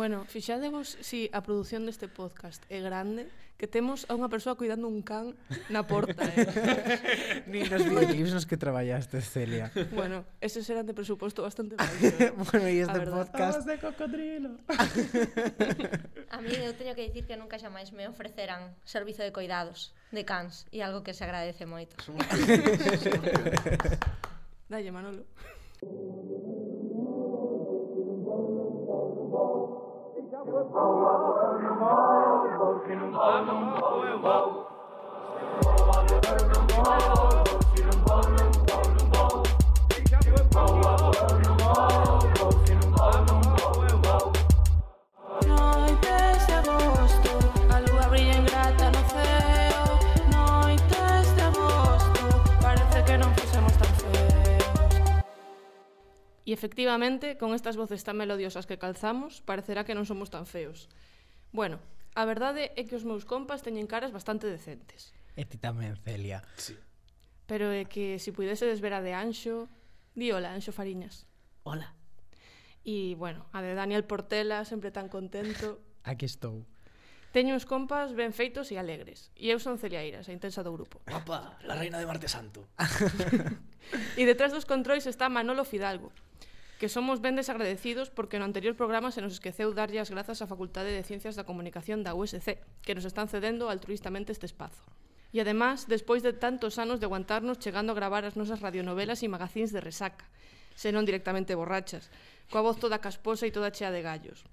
Bueno, fixadevos si a produción deste podcast é grande que temos a unha persoa cuidando un can na porta. Eh? Ni nos videoclips nos que traballaste, Celia. Bueno, eses eran de presuposto bastante baixo. Eh? bueno, e este a podcast... De cocodrilo. a mí eu teño que dicir que nunca xa máis me ofreceran servizo de coidados de cans e algo que se agradece moito. Dalle, Manolo. Oh, E efectivamente, con estas voces tan melodiosas que calzamos, parecerá que non somos tan feos. Bueno, a verdade é que os meus compas teñen caras bastante decentes. E ti tamén, Celia. Sí. Pero é que se si pudese ver a de Anxo... Di hola, Anxo Fariñas. Hola. E, bueno, a de Daniel Portela, sempre tan contento. Aquí estou. Teño uns compas ben feitos e alegres. E eu son Celiairas, a intensa do grupo. Papá, la reina de Marte Santo. e detrás dos controis está Manolo Fidalgo, que somos ben desagradecidos porque no anterior programa se nos esqueceu darlle as grazas á Facultade de Ciencias da Comunicación da USC, que nos están cedendo altruistamente este espazo. E ademais, despois de tantos anos de aguantarnos chegando a gravar as nosas radionovelas e magazíns de resaca, senón directamente borrachas, coa voz toda casposa e toda chea de gallos.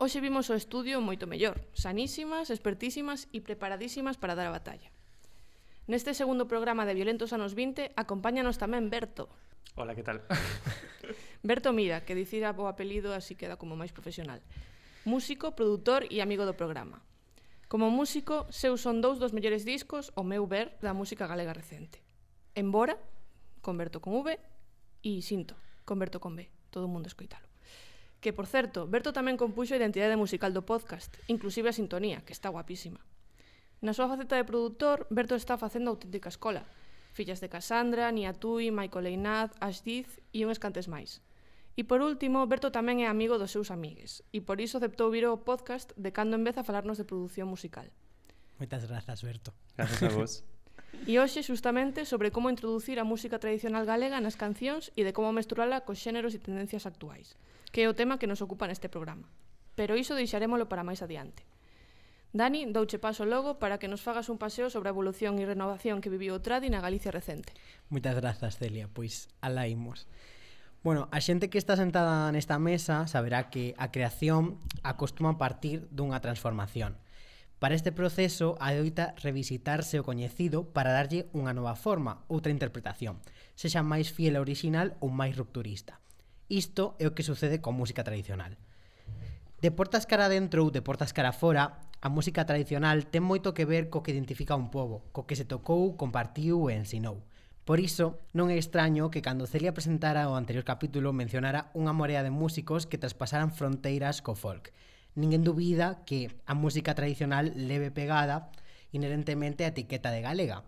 Hoxe vimos o estudio moito mellor, sanísimas, expertísimas e preparadísimas para dar a batalla. Neste segundo programa de Violentos anos 20 acompáñanos tamén Berto. Hola, que tal? Berto Mira, que dicir o apelido así queda como máis profesional. Músico, produtor e amigo do programa. Como músico, seus son dous dos mellores discos, o meu ver, da música galega recente. Embora, converto con V, e Sinto, converto con B. Todo o mundo escoitalo. Que, por certo, Berto tamén compuxo a identidade musical do podcast, inclusive a sintonía, que está guapísima. Na súa faceta de produtor, Berto está facendo auténtica escola, Fillas de Cassandra, Nia Tui, Michael Leinaz, Ashdiz e uns cantes máis. E por último, Berto tamén é amigo dos seus amigues, e por iso aceptou vir ao podcast de cando en vez a falarnos de produción musical. Moitas grazas, Berto. Grazas a vos. E hoxe xustamente sobre como introducir a música tradicional galega nas cancións e de como mesturala cos xéneros e tendencias actuais, que é o tema que nos ocupa neste programa. Pero iso deixarémolo para máis adiante. Dani, douche paso logo para que nos fagas un paseo sobre a evolución e renovación que viviu o tradi na Galicia recente. Moitas grazas, Celia, pois alá imos. Bueno, a xente que está sentada nesta mesa saberá que a creación acostuma partir dunha transformación. Para este proceso adoita revisitarse o coñecido para darlle unha nova forma, outra interpretación, sexa máis fiel ao orixinal ou máis rupturista. Isto é o que sucede con música tradicional. De portas cara dentro ou de portas cara fora, A música tradicional ten moito que ver co que identifica un pobo, co que se tocou, compartiu e ensinou. Por iso, non é extraño que cando Celia presentara o anterior capítulo mencionara unha morea de músicos que traspasaran fronteiras co folk. Ninguén dubida que a música tradicional leve pegada inherentemente a etiqueta de galega.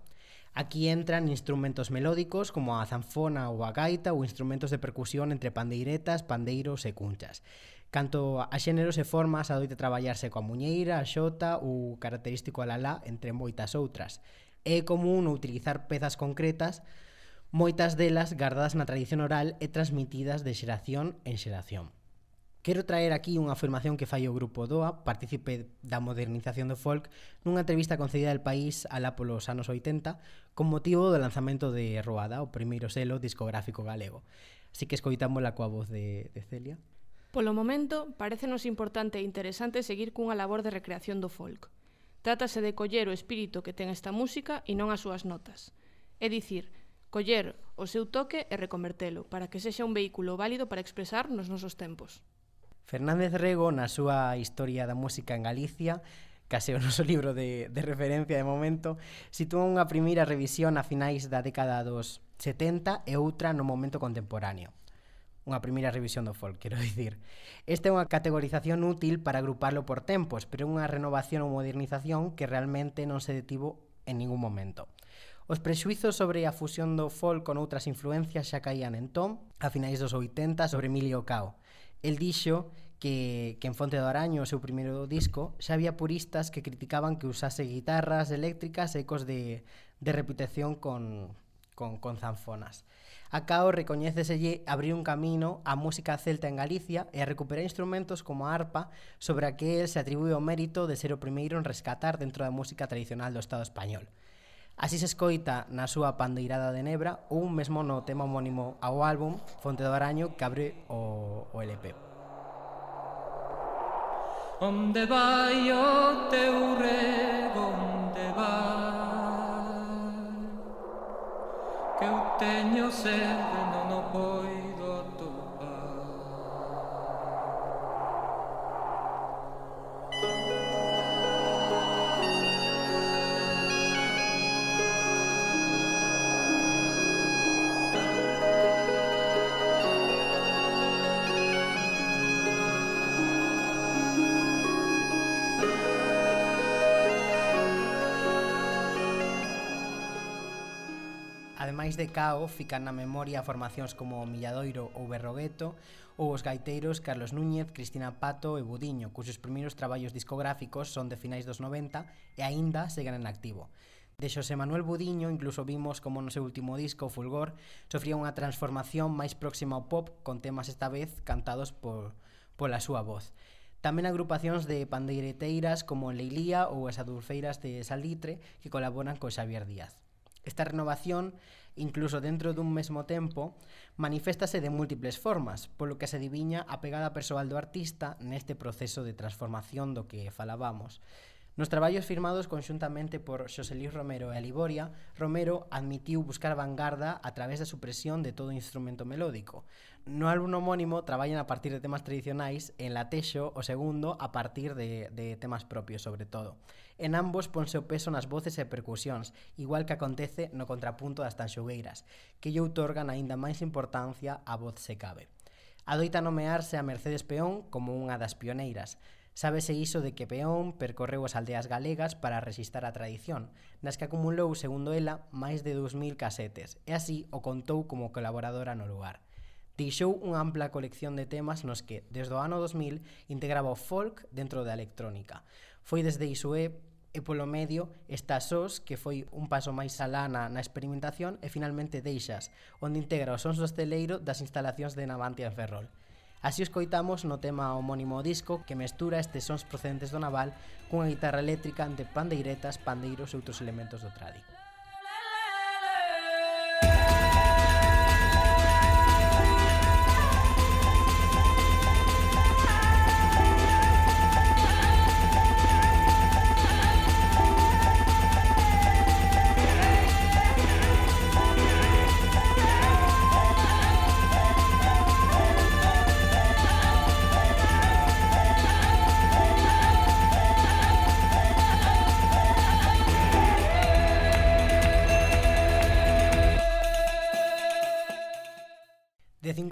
Aquí entran instrumentos melódicos como a zanfona ou a gaita ou instrumentos de percusión entre pandeiretas, pandeiros e cunchas. Canto a xéneros e formas adoite traballarse coa muñeira, a xota ou característico alalá, entre moitas outras. É común utilizar pezas concretas moitas delas gardadas na tradición oral e transmitidas de xeración en xeración. Quero traer aquí unha afirmación que fai o grupo DOA, partícipe da modernización do folk, nunha entrevista concedida al país alá polos anos 80 con motivo do lanzamento de Roada, o primeiro selo discográfico galego. Así que escoitámola coa voz de, de Celia. Polo momento, parecenos importante e interesante seguir cunha labor de recreación do folk. Trátase de coller o espírito que ten esta música e non as súas notas. É dicir, coller o seu toque e reconvertelo para que sexa un vehículo válido para expresar nos nosos tempos. Fernández Rego, na súa Historia da Música en Galicia, case o noso libro de, de referencia de momento, sitúa unha primeira revisión a finais da década dos 70 e outra no momento contemporáneo unha primeira revisión do folk, quero dicir. Esta é unha categorización útil para agruparlo por tempos, pero unha renovación ou modernización que realmente non se detivo en ningún momento. Os prexuizos sobre a fusión do folk con outras influencias xa caían entón, a finais dos 80, sobre Emilio Cao. El dixo que, que en Fonte do Araño, o seu primeiro disco, xa había puristas que criticaban que usase guitarras eléctricas e ecos de, de repetición con, con, con zanfonas. Acao recoñéceselle abrir un camino á música celta en Galicia e a recuperar instrumentos como a arpa sobre a que se atribúe o mérito de ser o primeiro en rescatar dentro da música tradicional do Estado español. Así se escoita na súa Pandeirada de Nebra ou mesmo no tema homónimo ao álbum Fonte do Araño que abre o, o LP. Onde vai o teu rego, onde vai que o tenho sede, não, não põe. máis de cao fican na memoria formacións como Milladoiro ou Berrogueto ou os gaiteiros Carlos Núñez, Cristina Pato e Budiño, cuxos primeiros traballos discográficos son de finais dos 90 e aínda seguen en activo. De Xosé Manuel Budiño incluso vimos como no seu último disco, Fulgor, sofría unha transformación máis próxima ao pop con temas esta vez cantados por, pola súa voz. Tamén agrupacións de pandeireteiras como Leilía ou as adulfeiras de Salitre que colaboran con Xavier Díaz. Esta renovación incluso dentro dun mesmo tempo, maniféstase de múltiples formas, polo que se adiviña a pegada persoal do artista neste proceso de transformación do que falábamos. Nos traballos firmados conxuntamente por Xosé Luis Romero e Aliboria, Romero admitiu buscar vanguarda a través da supresión de todo instrumento melódico. No álbum homónimo traballan a partir de temas tradicionais en Latexo o segundo a partir de, de temas propios sobre todo. En ambos ponse o peso nas voces e percusións, igual que acontece no contrapunto das tanxugueiras, que lle outorgan aínda máis importancia á voz se cabe. Adoita nomearse a Mercedes Peón como unha das pioneiras, Sábese iso de que Peón percorreu as aldeas galegas para resistar a tradición, nas que acumulou, segundo ela, máis de 2000 casetes, e así o contou como colaboradora no lugar. Deixou unha ampla colección de temas nos que, desde o ano 2000, integraba o folk dentro da electrónica. Foi desde Isué e polo medio está SOS, que foi un paso máis alá na, na experimentación, e finalmente Deixas, onde integra os sons do esteleiro das instalacións de Navantia en Ferrol. Así os coitamos no tema homónimo disco que mestura estes sons procedentes do naval cunha guitarra eléctrica ante pandeiretas, pandeiros e outros elementos do tradi.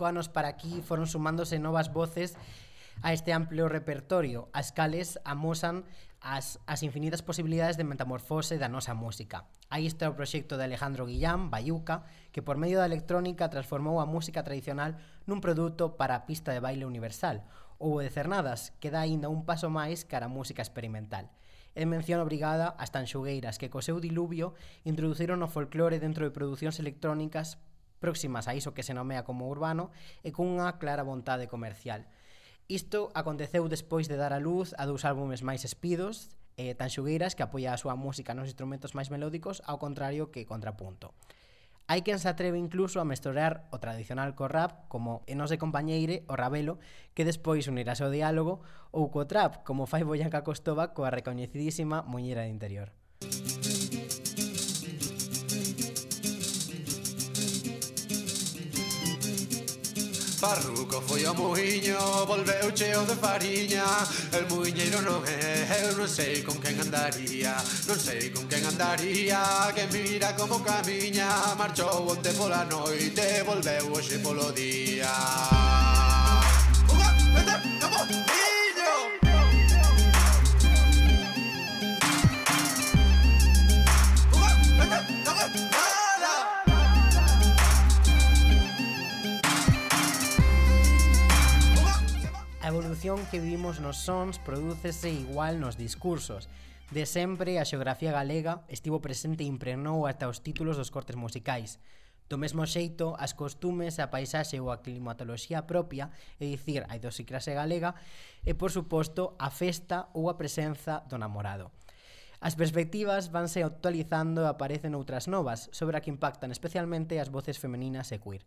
anos para aquí foron sumándose novas voces a este amplio repertorio. As cales amosan as, as infinitas posibilidades de metamorfose da nosa música. Aí está o proxecto de Alejandro Guillán, Bayuca, que por medio da electrónica transformou a música tradicional nun produto para a pista de baile universal, ou o de Cernadas, que dá aínda un paso máis cara a música experimental. E mención obrigada ás tanxugueiras que co seu diluvio introduciron o folclore dentro de producións electrónicas próximas a iso que se nomea como urbano e cunha clara vontade comercial. Isto aconteceu despois de dar a luz a dous álbumes máis espidos e tan xugueiras que apoia a súa música nos instrumentos máis melódicos ao contrario que contrapunto. Hai quen se atreve incluso a mesturar o tradicional co rap como en non compañeire o Rabelo que despois unirase ao diálogo ou co trap como fai Boyanca Costova coa recoñecidísima Muñera de Interior. Farruco foi ao muiño, Volveu cheo de fariña. El muiñeiro non é Eu non sei con quen andaría Non sei con quen andaría Que mira como camiña Marchou onte pola noite Volveu hoxe polo día evolución que vimos nos sons prodúcese igual nos discursos. De sempre, a xeografía galega estivo presente e impregnou ata os títulos dos cortes musicais. Do mesmo xeito, as costumes, a paisaxe ou a climatoloxía propia, é dicir, a idiosincrasia galega, e, por suposto, a festa ou a presenza do namorado. As perspectivas vanse actualizando e aparecen outras novas, sobre a que impactan especialmente as voces femeninas e queer.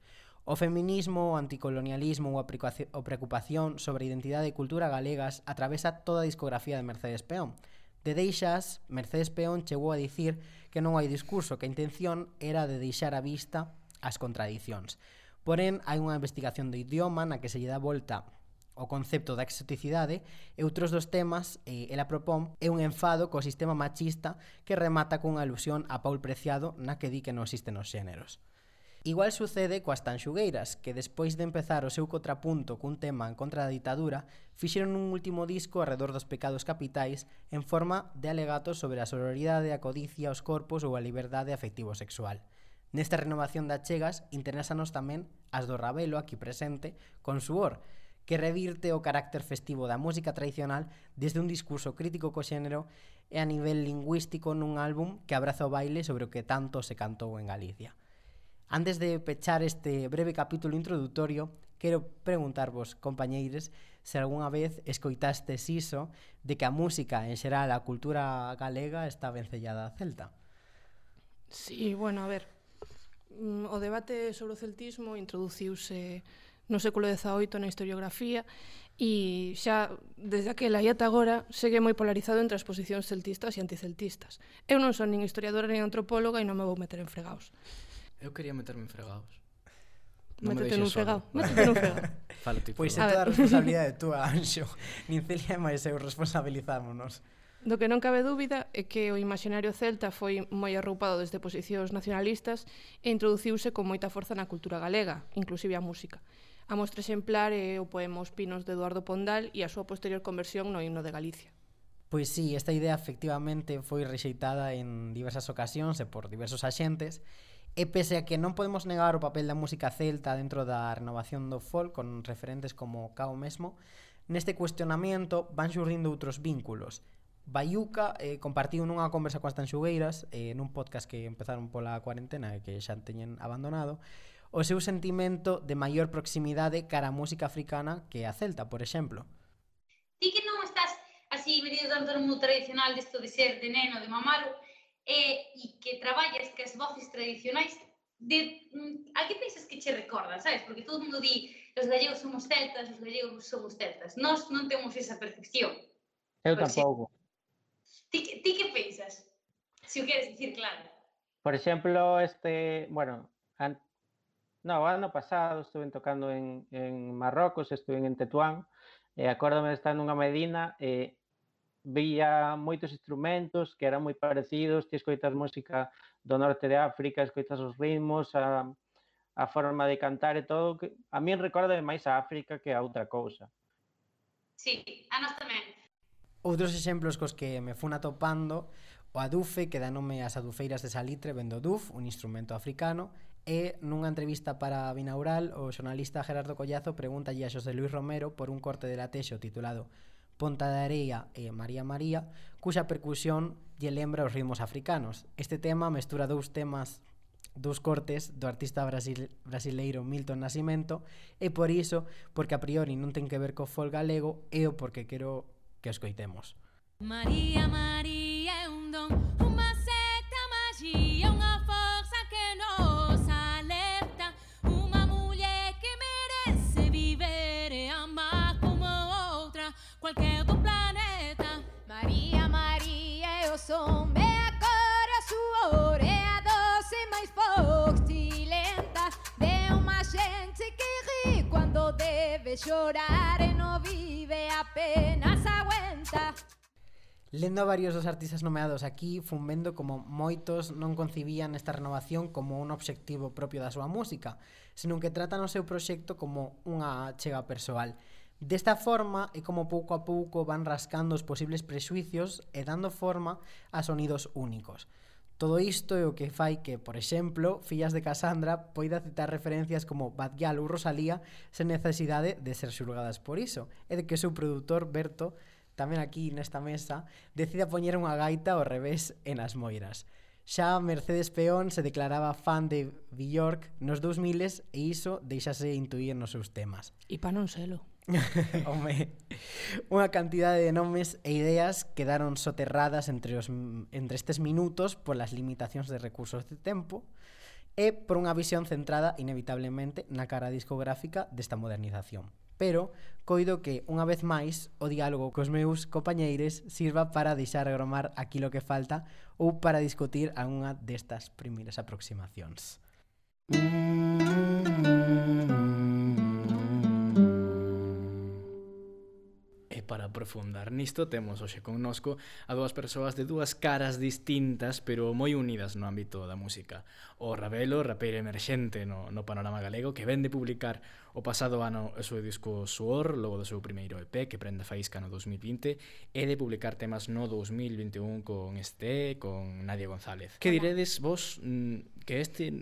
O feminismo, o anticolonialismo ou a preocupación sobre a identidade e cultura galegas atravesa toda a discografía de Mercedes Peón. De deixas, Mercedes Peón chegou a dicir que non hai discurso, que a intención era de deixar a vista as contradicións. Porén, hai unha investigación do idioma na que se lle dá volta o concepto da exoticidade e outros dos temas eh, ela propón é un enfado co sistema machista que remata cunha alusión a Paul Preciado na que di que non existen os xéneros. Igual sucede coas tanxugueiras, que despois de empezar o seu contrapunto cun tema en contra da ditadura, fixeron un último disco arredor dos pecados capitais en forma de alegatos sobre a sororidade, a codicia, os corpos ou a liberdade afectivo-sexual. Nesta renovación das chegas, interesanos tamén as do Rabelo aquí presente con suor, que revirte o carácter festivo da música tradicional desde un discurso crítico co xénero e a nivel lingüístico nun álbum que abraza o baile sobre o que tanto se cantou en Galicia. Antes de pechar este breve capítulo introdutorio, quero preguntarvos, compañeiros, se algunha vez escoitastes iso de que a música en xeral a cultura galega está vencellada a celta. Sí, bueno, a ver, mm, o debate sobre o celtismo introduciuse no século XVIII na historiografía e xa desde aquela e ata agora segue moi polarizado entre as posicións celtistas e anticeltistas. Eu non son nin historiadora nin antropóloga e non me vou meter en fregaos. Eu queria meterme en fregados. Métete me nun fregado. Métete nun fregado. Fala tipo. Pois é toda a responsabilidade túa, Anxo. Nin Celia máis eu responsabilizámonos. Do que non cabe dúbida é que o imaginario celta foi moi arroupado desde posicións nacionalistas e introduciuse con moita forza na cultura galega, inclusive a música. A mostra exemplar é o poema Os Pinos de Eduardo Pondal e a súa posterior conversión no himno de Galicia. Pois sí, esta idea efectivamente foi rexeitada en diversas ocasións e por diversos axentes E pese a que non podemos negar o papel da música celta dentro da renovación do folk con referentes como Cao mesmo, neste cuestionamento van xurrindo outros vínculos. Bayuca eh, compartiu nunha conversa coas tanxugueiras eh, nun podcast que empezaron pola cuarentena e que xa teñen abandonado o seu sentimento de maior proximidade cara á música africana que a celta, por exemplo. Ti que non estás así metido tanto no mundo tradicional disto de ser de neno, de mamalo, Eh, e, e que traballas que as voces tradicionais de mm, a que pensas que che recorda, sabes? Porque todo mundo di os gallegos somos celtas, os gallegos somos celtas. Nós non temos esa percepción. Eu tampouco. Ti, ti que pensas? Se si o queres dicir claro. Por exemplo, este, bueno, an... no, ano pasado estuve tocando en, en Marrocos, estuve en Tetuán, e acórdame de estar nunha medina e eh, vía moitos instrumentos que eran moi parecidos, ti escoitas música do norte de África, escoitas os ritmos, a, a forma de cantar e todo, que a mí recorda máis a África que a outra cousa. Sí, a nós tamén. Outros exemplos cos que me fun atopando O adufe que dá nome ás adufeiras de salitre vendo duf, un instrumento africano, e nunha entrevista para Binaural, o xornalista Gerardo Collazo pregunta a Xosé Luis Romero por un corte de latexo titulado Ponta de Areia e María María, cuxa percusión lle lembra os ritmos africanos. Este tema mestura dous temas dous cortes do artista brasil, brasileiro Milton Nascimento e por iso, porque a priori non ten que ver co fol galego, é o porque quero que escoitemos. María, María é un don debe llorar e no vive, apenas aguenta. Lendo a varios dos artistas nomeados aquí, fun vendo como moitos non concibían esta renovación como un obxectivo propio da súa música, senón que tratan o seu proxecto como unha chega persoal. Desta forma é como pouco a pouco van rascando os posibles prexuicios e dando forma a sonidos únicos. Todo isto é o que fai que, por exemplo, Fillas de Cassandra poida citar referencias como Bad Gyal ou Rosalía sen necesidade de ser xulgadas por iso, e de que o seu produtor, Berto, tamén aquí nesta mesa, decida poñer unha gaita ao revés en as moiras. Xa Mercedes Peón se declaraba fan de Bjork nos 2000 e iso deixase intuir nos seus temas. E pa non selo. Home, unha cantidade de nomes e ideas quedaron soterradas entre, os, entre estes minutos polas limitacións de recursos de tempo e por unha visión centrada inevitablemente na cara discográfica desta modernización. Pero coido que, unha vez máis, o diálogo cos meus compañeiros sirva para deixar agromar aquilo que falta ou para discutir algunha destas primeiras aproximacións. Mm -hmm. para aprofundar nisto temos hoxe connosco a dúas persoas de dúas caras distintas pero moi unidas no ámbito da música. O Ravelo, rapeiro emerxente no, no panorama galego que vende publicar o pasado ano o seu disco Suor, logo do seu primeiro EP que prende faísca no 2020 e de publicar temas no 2021 con este, con Nadia González. Que diredes vos mm, que este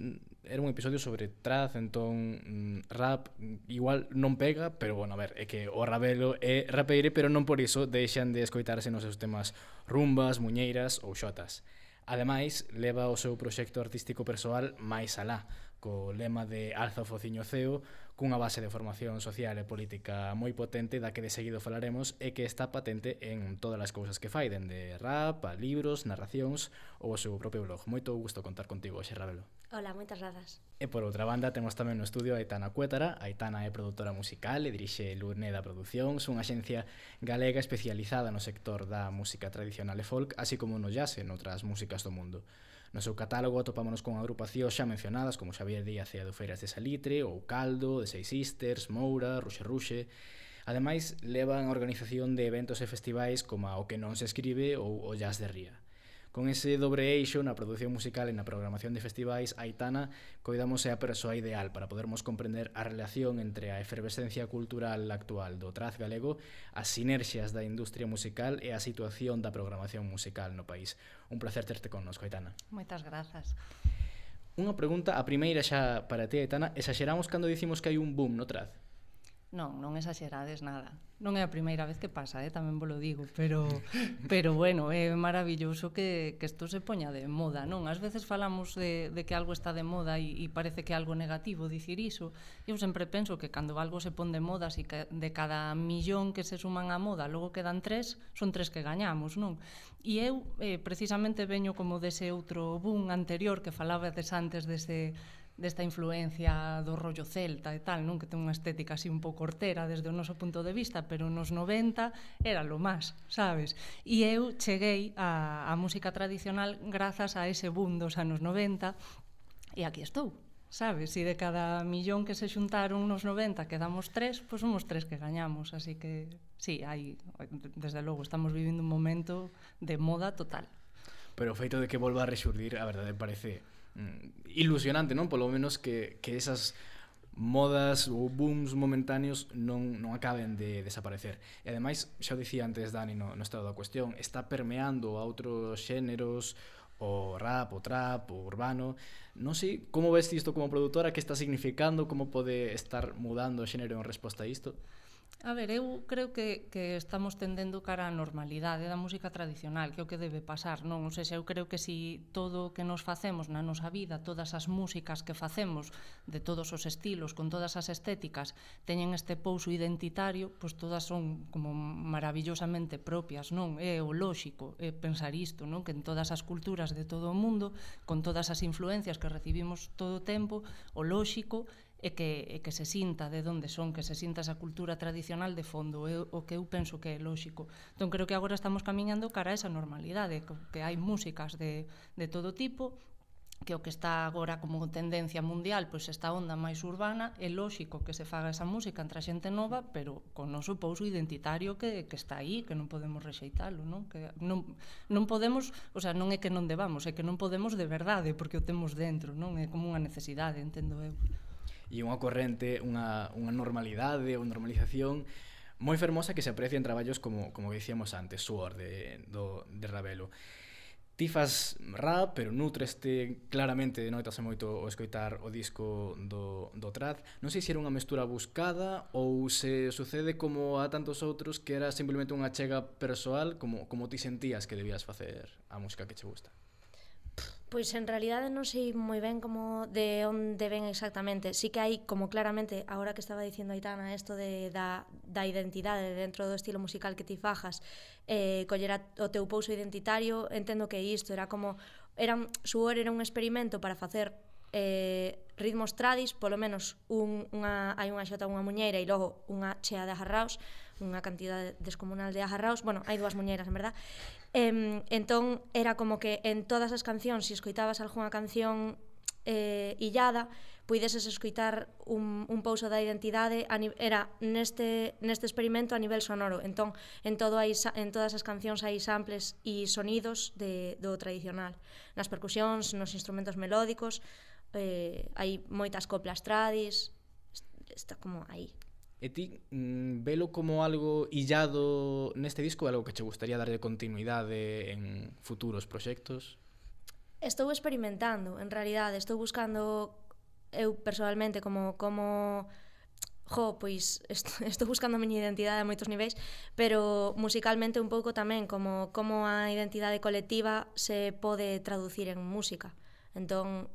era un episodio sobre trap, entón mm, rap igual non pega, pero bueno, a ver, é que o Ravelo é rapeire, pero non por iso deixan de escoitarse nos seus temas rumbas, muñeiras ou xotas. Ademais, leva o seu proxecto artístico persoal máis alá, co lema de Alza o Fociño Ceo, cunha base de formación social e política moi potente da que de seguido falaremos e que está patente en todas as cousas que fai, dende rap, a libros, narracións ou o seu propio blog. Moito gusto contar contigo, Xerrabelo. Ola, moitas grazas. E por outra banda, temos tamén no estudio a Aitana Cuétara. Aitana é produtora musical e dirixe Lurneda Producións, unha axencia galega especializada no sector da música tradicional e folk, así como no jazz e noutras músicas do mundo. No seu catálogo atopámonos con agrupacións xa mencionadas como Xavier Díaz e Adufeiras de Salitre, ou Caldo, de Seis Sisters, Moura, Ruxe Ruxe... Ademais, levan a organización de eventos e festivais como o que non se escribe ou o Jazz de Ría. Con ese dobre eixo na produción musical e na programación de festivais, Aitana coidamos é a persoa ideal para podermos comprender a relación entre a efervescencia cultural actual do traz galego, as sinerxias da industria musical e a situación da programación musical no país. Un placer terte connosco, Aitana. Moitas grazas. Unha pregunta, a primeira xa para ti, Aitana, exageramos cando dicimos que hai un boom no traz? Non, non exagerades nada. Non é a primeira vez que pasa, eh? tamén vos lo digo, pero, pero bueno, é maravilloso que, que isto se poña de moda, non? Ás veces falamos de, de que algo está de moda e, e parece que é algo negativo dicir iso. Eu sempre penso que cando algo se pon de moda, si que de cada millón que se suman á moda, logo quedan tres, son tres que gañamos, non? E eu eh, precisamente veño como dese outro boom anterior que falaba antes dese desta influencia do rollo celta e tal, non? Que ten unha estética así un pouco hortera desde o noso punto de vista, pero nos 90 era lo máis, sabes? E eu cheguei á, á música tradicional grazas a ese boom dos anos 90 e aquí estou. Sabes, si de cada millón que se xuntaron nos 90 quedamos tres, pois pues somos tres que gañamos, así que sí, hai, desde logo estamos vivindo un momento de moda total. Pero o feito de que volva a rexurdir, a verdade parece Mm, ilusionante, non? Polo menos que, que esas modas ou booms momentáneos non, non acaben de desaparecer. E ademais, xa o dicía antes Dani no, no estado da cuestión, está permeando a outros xéneros, o rap, o trap, o urbano. Non sei como ves isto como produtora, que está significando, como pode estar mudando o xénero en resposta a isto? A ver, eu creo que, que estamos tendendo cara á normalidade da música tradicional, que é o que debe pasar, non? Ou sea, eu creo que si todo o que nos facemos na nosa vida, todas as músicas que facemos, de todos os estilos, con todas as estéticas, teñen este pouso identitario, pois todas son como maravillosamente propias, non? É o lóxico, é pensar isto, non? Que en todas as culturas de todo o mundo, con todas as influencias que recibimos todo o tempo, o lóxico e que, e que se sinta de onde son, que se sinta esa cultura tradicional de fondo, é o que eu penso que é lóxico. Entón, creo que agora estamos camiñando cara a esa normalidade, que, hai músicas de, de todo tipo, que o que está agora como tendencia mundial, pois esta onda máis urbana, é lóxico que se faga esa música entre a xente nova, pero con o noso pouso identitario que, que está aí, que non podemos rexeitalo, non? Que non, non podemos, o sea, non é que non debamos, é que non podemos de verdade, porque o temos dentro, non? É como unha necesidade, entendo eu e unha corrente, unha, unha normalidade ou normalización moi fermosa que se aprecia en traballos como, como dicíamos antes, Suor de, do, de Ravelo. Ti fas rap, pero nutreste claramente de noitas moito o escoitar o disco do, do Traz. Non sei se era unha mestura buscada ou se sucede como a tantos outros que era simplemente unha chega persoal como, como ti sentías que debías facer a música que che gusta. Pois en realidade non sei moi ben como de onde ven exactamente. Sí que hai como claramente, agora que estaba dicindo Aitana, isto de, da, da identidade dentro do estilo musical que ti fajas, eh, collera o teu pouso identitario, entendo que isto era como... Era, suor era un experimento para facer eh, ritmos tradis, polo menos un, unha, hai unha xota unha muñeira e logo unha chea de ajarraos, unha cantidade descomunal de ajarraos, bueno, hai dúas muñeiras, en verdad, Em, entón, era como que en todas as cancións, se si escoitabas algunha canción eh, illada, puideses escoitar un, un pouso da identidade a, era neste, neste experimento a nivel sonoro. Entón en, todo hai, en todas as cancións hai samples e sonidos de, do tradicional. Nas percusións, nos instrumentos melódicos eh, hai moitas coplas tradis está como aí. E ti mm, velo como algo illado neste disco algo que che gustaría darlle continuidade eh, en futuros proxectos? Estou experimentando, en realidade, estou buscando eu personalmente como como jo, pois estou buscando a miña identidade a moitos niveis, pero musicalmente un pouco tamén como como a identidade colectiva se pode traducir en música. Entón,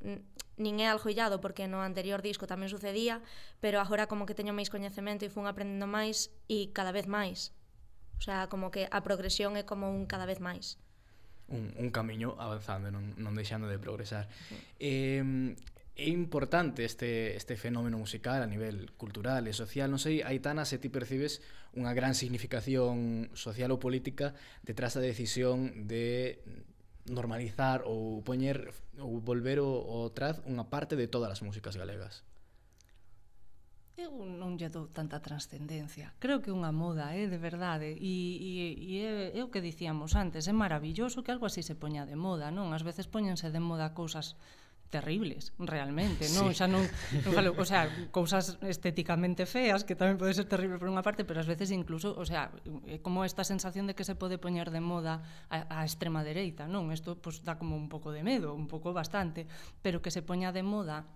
nin é aljoillado porque no anterior disco tamén sucedía, pero agora como que teño máis coñecemento e fun aprendendo máis e cada vez máis. O sea, como que a progresión é como un cada vez máis. Un, un camiño avanzando, non, non deixando de progresar. Uh -huh. Eh, É importante este, este fenómeno musical a nivel cultural e social. Non sei, Aitana, se ti percibes unha gran significación social ou política detrás da decisión de normalizar ou poñer ou volver o, o traz unha parte de todas as músicas galegas. Eu non lle dou tanta trascendencia. Creo que unha moda, é eh, de verdade, e, e, e é, é o que dicíamos antes, é maravilloso que algo así se poña de moda, non? Ás veces poñense de moda cousas terribles, realmente, non? Sí. Xa non, non falo, o sea, cousas estéticamente feas que tamén pode ser terrible por unha parte, pero ás veces incluso, o sea, é como esta sensación de que se pode poñer de moda a, a extrema dereita, non? Isto pues, dá como un pouco de medo, un pouco bastante, pero que se poña de moda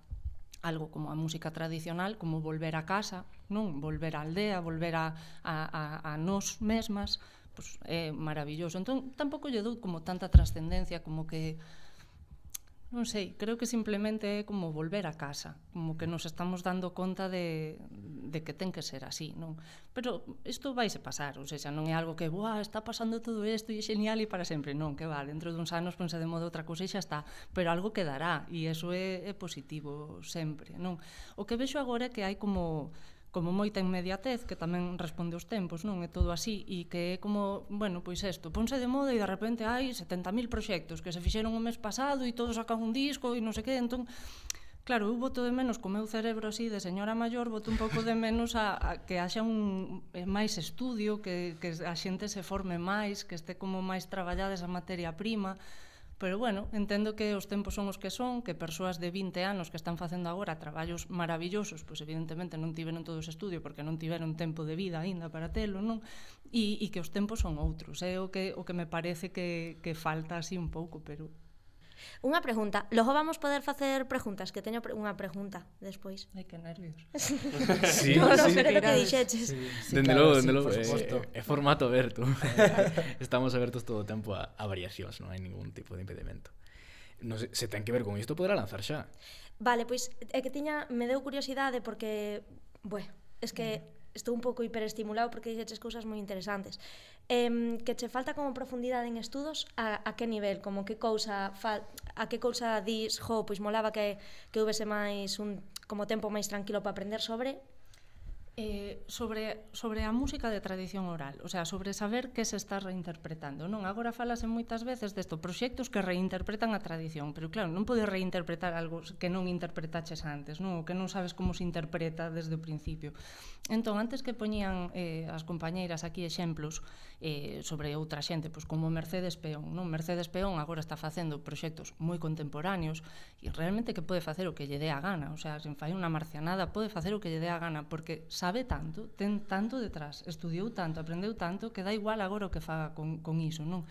algo como a música tradicional, como volver a casa, non? Volver á aldea, volver a, a, a, a nós mesmas, pues, é maravilloso. Entón, tampouco lle dou como tanta trascendencia como que Non sei, creo que simplemente é como volver a casa, como que nos estamos dando conta de, de que ten que ser así, non? Pero isto vaise pasar, ou seja, non é algo que, buah, está pasando todo isto e é genial e para sempre, non, que va, dentro duns anos ponse de modo outra cousa e xa está, pero algo quedará e eso é, é positivo sempre, non? O que vexo agora é que hai como como moita inmediatez, que tamén responde aos tempos, non? É todo así, e que é como, bueno, pois isto, ponse de moda e de repente hai 70.000 proxectos que se fixeron o mes pasado e todos sacan un disco e non sei que, entón, Claro, eu voto de menos co meu cerebro así de señora maior, voto un pouco de menos a, a que haxa un eh, máis estudio, que, que a xente se forme máis, que este como máis traballada esa materia prima, Pero bueno, entendo que os tempos son os que son, que persoas de 20 anos que están facendo agora traballos maravillosos, pois evidentemente non tiveron todo ese estudio porque non tiveron tempo de vida aínda para telo, non? E, e que os tempos son outros, é o que o que me parece que que falta así un pouco, pero Unha pregunta, logo vamos poder facer preguntas, que teño pre unha pregunta despois. Ai, que nervios. sí, no, no, sí, pero sí, lo que dixeches. Sí, sí, dende claro, logo, dende sí, logo, eh, é eh, eh, formato aberto. Estamos abertos todo o tempo a, a variacións, non hai ningún tipo de impedimento. No se, se ten que ver con isto, poderá lanzar xa. Vale, pois é que tiña, me deu curiosidade porque, bueno, es que mm. estou un pouco hiperestimulado porque dixeches cousas moi interesantes. Em, que che falta como profundidade en estudos a, a que nivel, como que cousa a que cousa dis, jo, pois molaba que que houvese máis un como tempo máis tranquilo para aprender sobre Eh, sobre, sobre a música de tradición oral, o sea, sobre saber que se está reinterpretando, non? Agora falase moitas veces desto, proxectos que reinterpretan a tradición, pero claro, non podes reinterpretar algo que non interpretaches antes, non? O que non sabes como se interpreta desde o principio. Entón, antes que poñían eh, as compañeiras aquí exemplos eh, sobre outra xente, pois como Mercedes Peón, non? Mercedes Peón agora está facendo proxectos moi contemporáneos e realmente que pode facer o que lle dé a gana, o sea, sen fai unha marcianada, pode facer o que lle dé a gana, porque sabe sabe tanto, ten tanto detrás, estudiou tanto, aprendeu tanto, que dá igual agora o que faga con, con iso, non?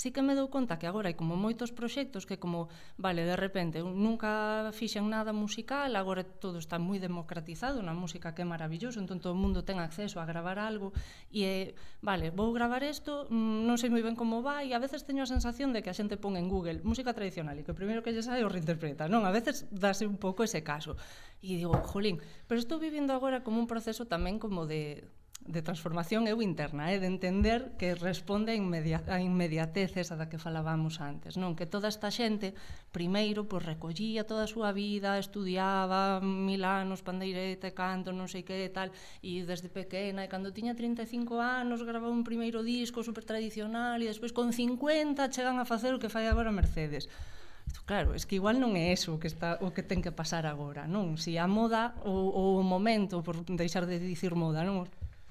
Si que me dou conta que agora hai como moitos proxectos que como, vale, de repente, nunca fixen nada musical, agora todo está moi democratizado na música que é maravilloso, entón todo o mundo ten acceso a gravar algo e, eh, vale, vou gravar isto, mm, non sei moi ben como vai, e a veces teño a sensación de que a xente pon en Google música tradicional e que o primeiro que lle sai o reinterpreta, non? A veces dáse un pouco ese caso. E digo, jolín, pero estou vivindo agora como un proceso tamén como de, de transformación eu interna, eh, de entender que responde a, inmedia, a inmediatez esa da que falábamos antes, non? Que toda esta xente primeiro pois recollía toda a súa vida, estudiaba mil anos, pandeirete, canto, non sei que tal, e desde pequena, e cando tiña 35 anos grababa un primeiro disco super tradicional e despois con 50 chegan a facer o que fai agora Mercedes. Claro, es que igual non é eso o que está o que ten que pasar agora, non? Si a moda ou, ou o momento por deixar de dicir moda, non?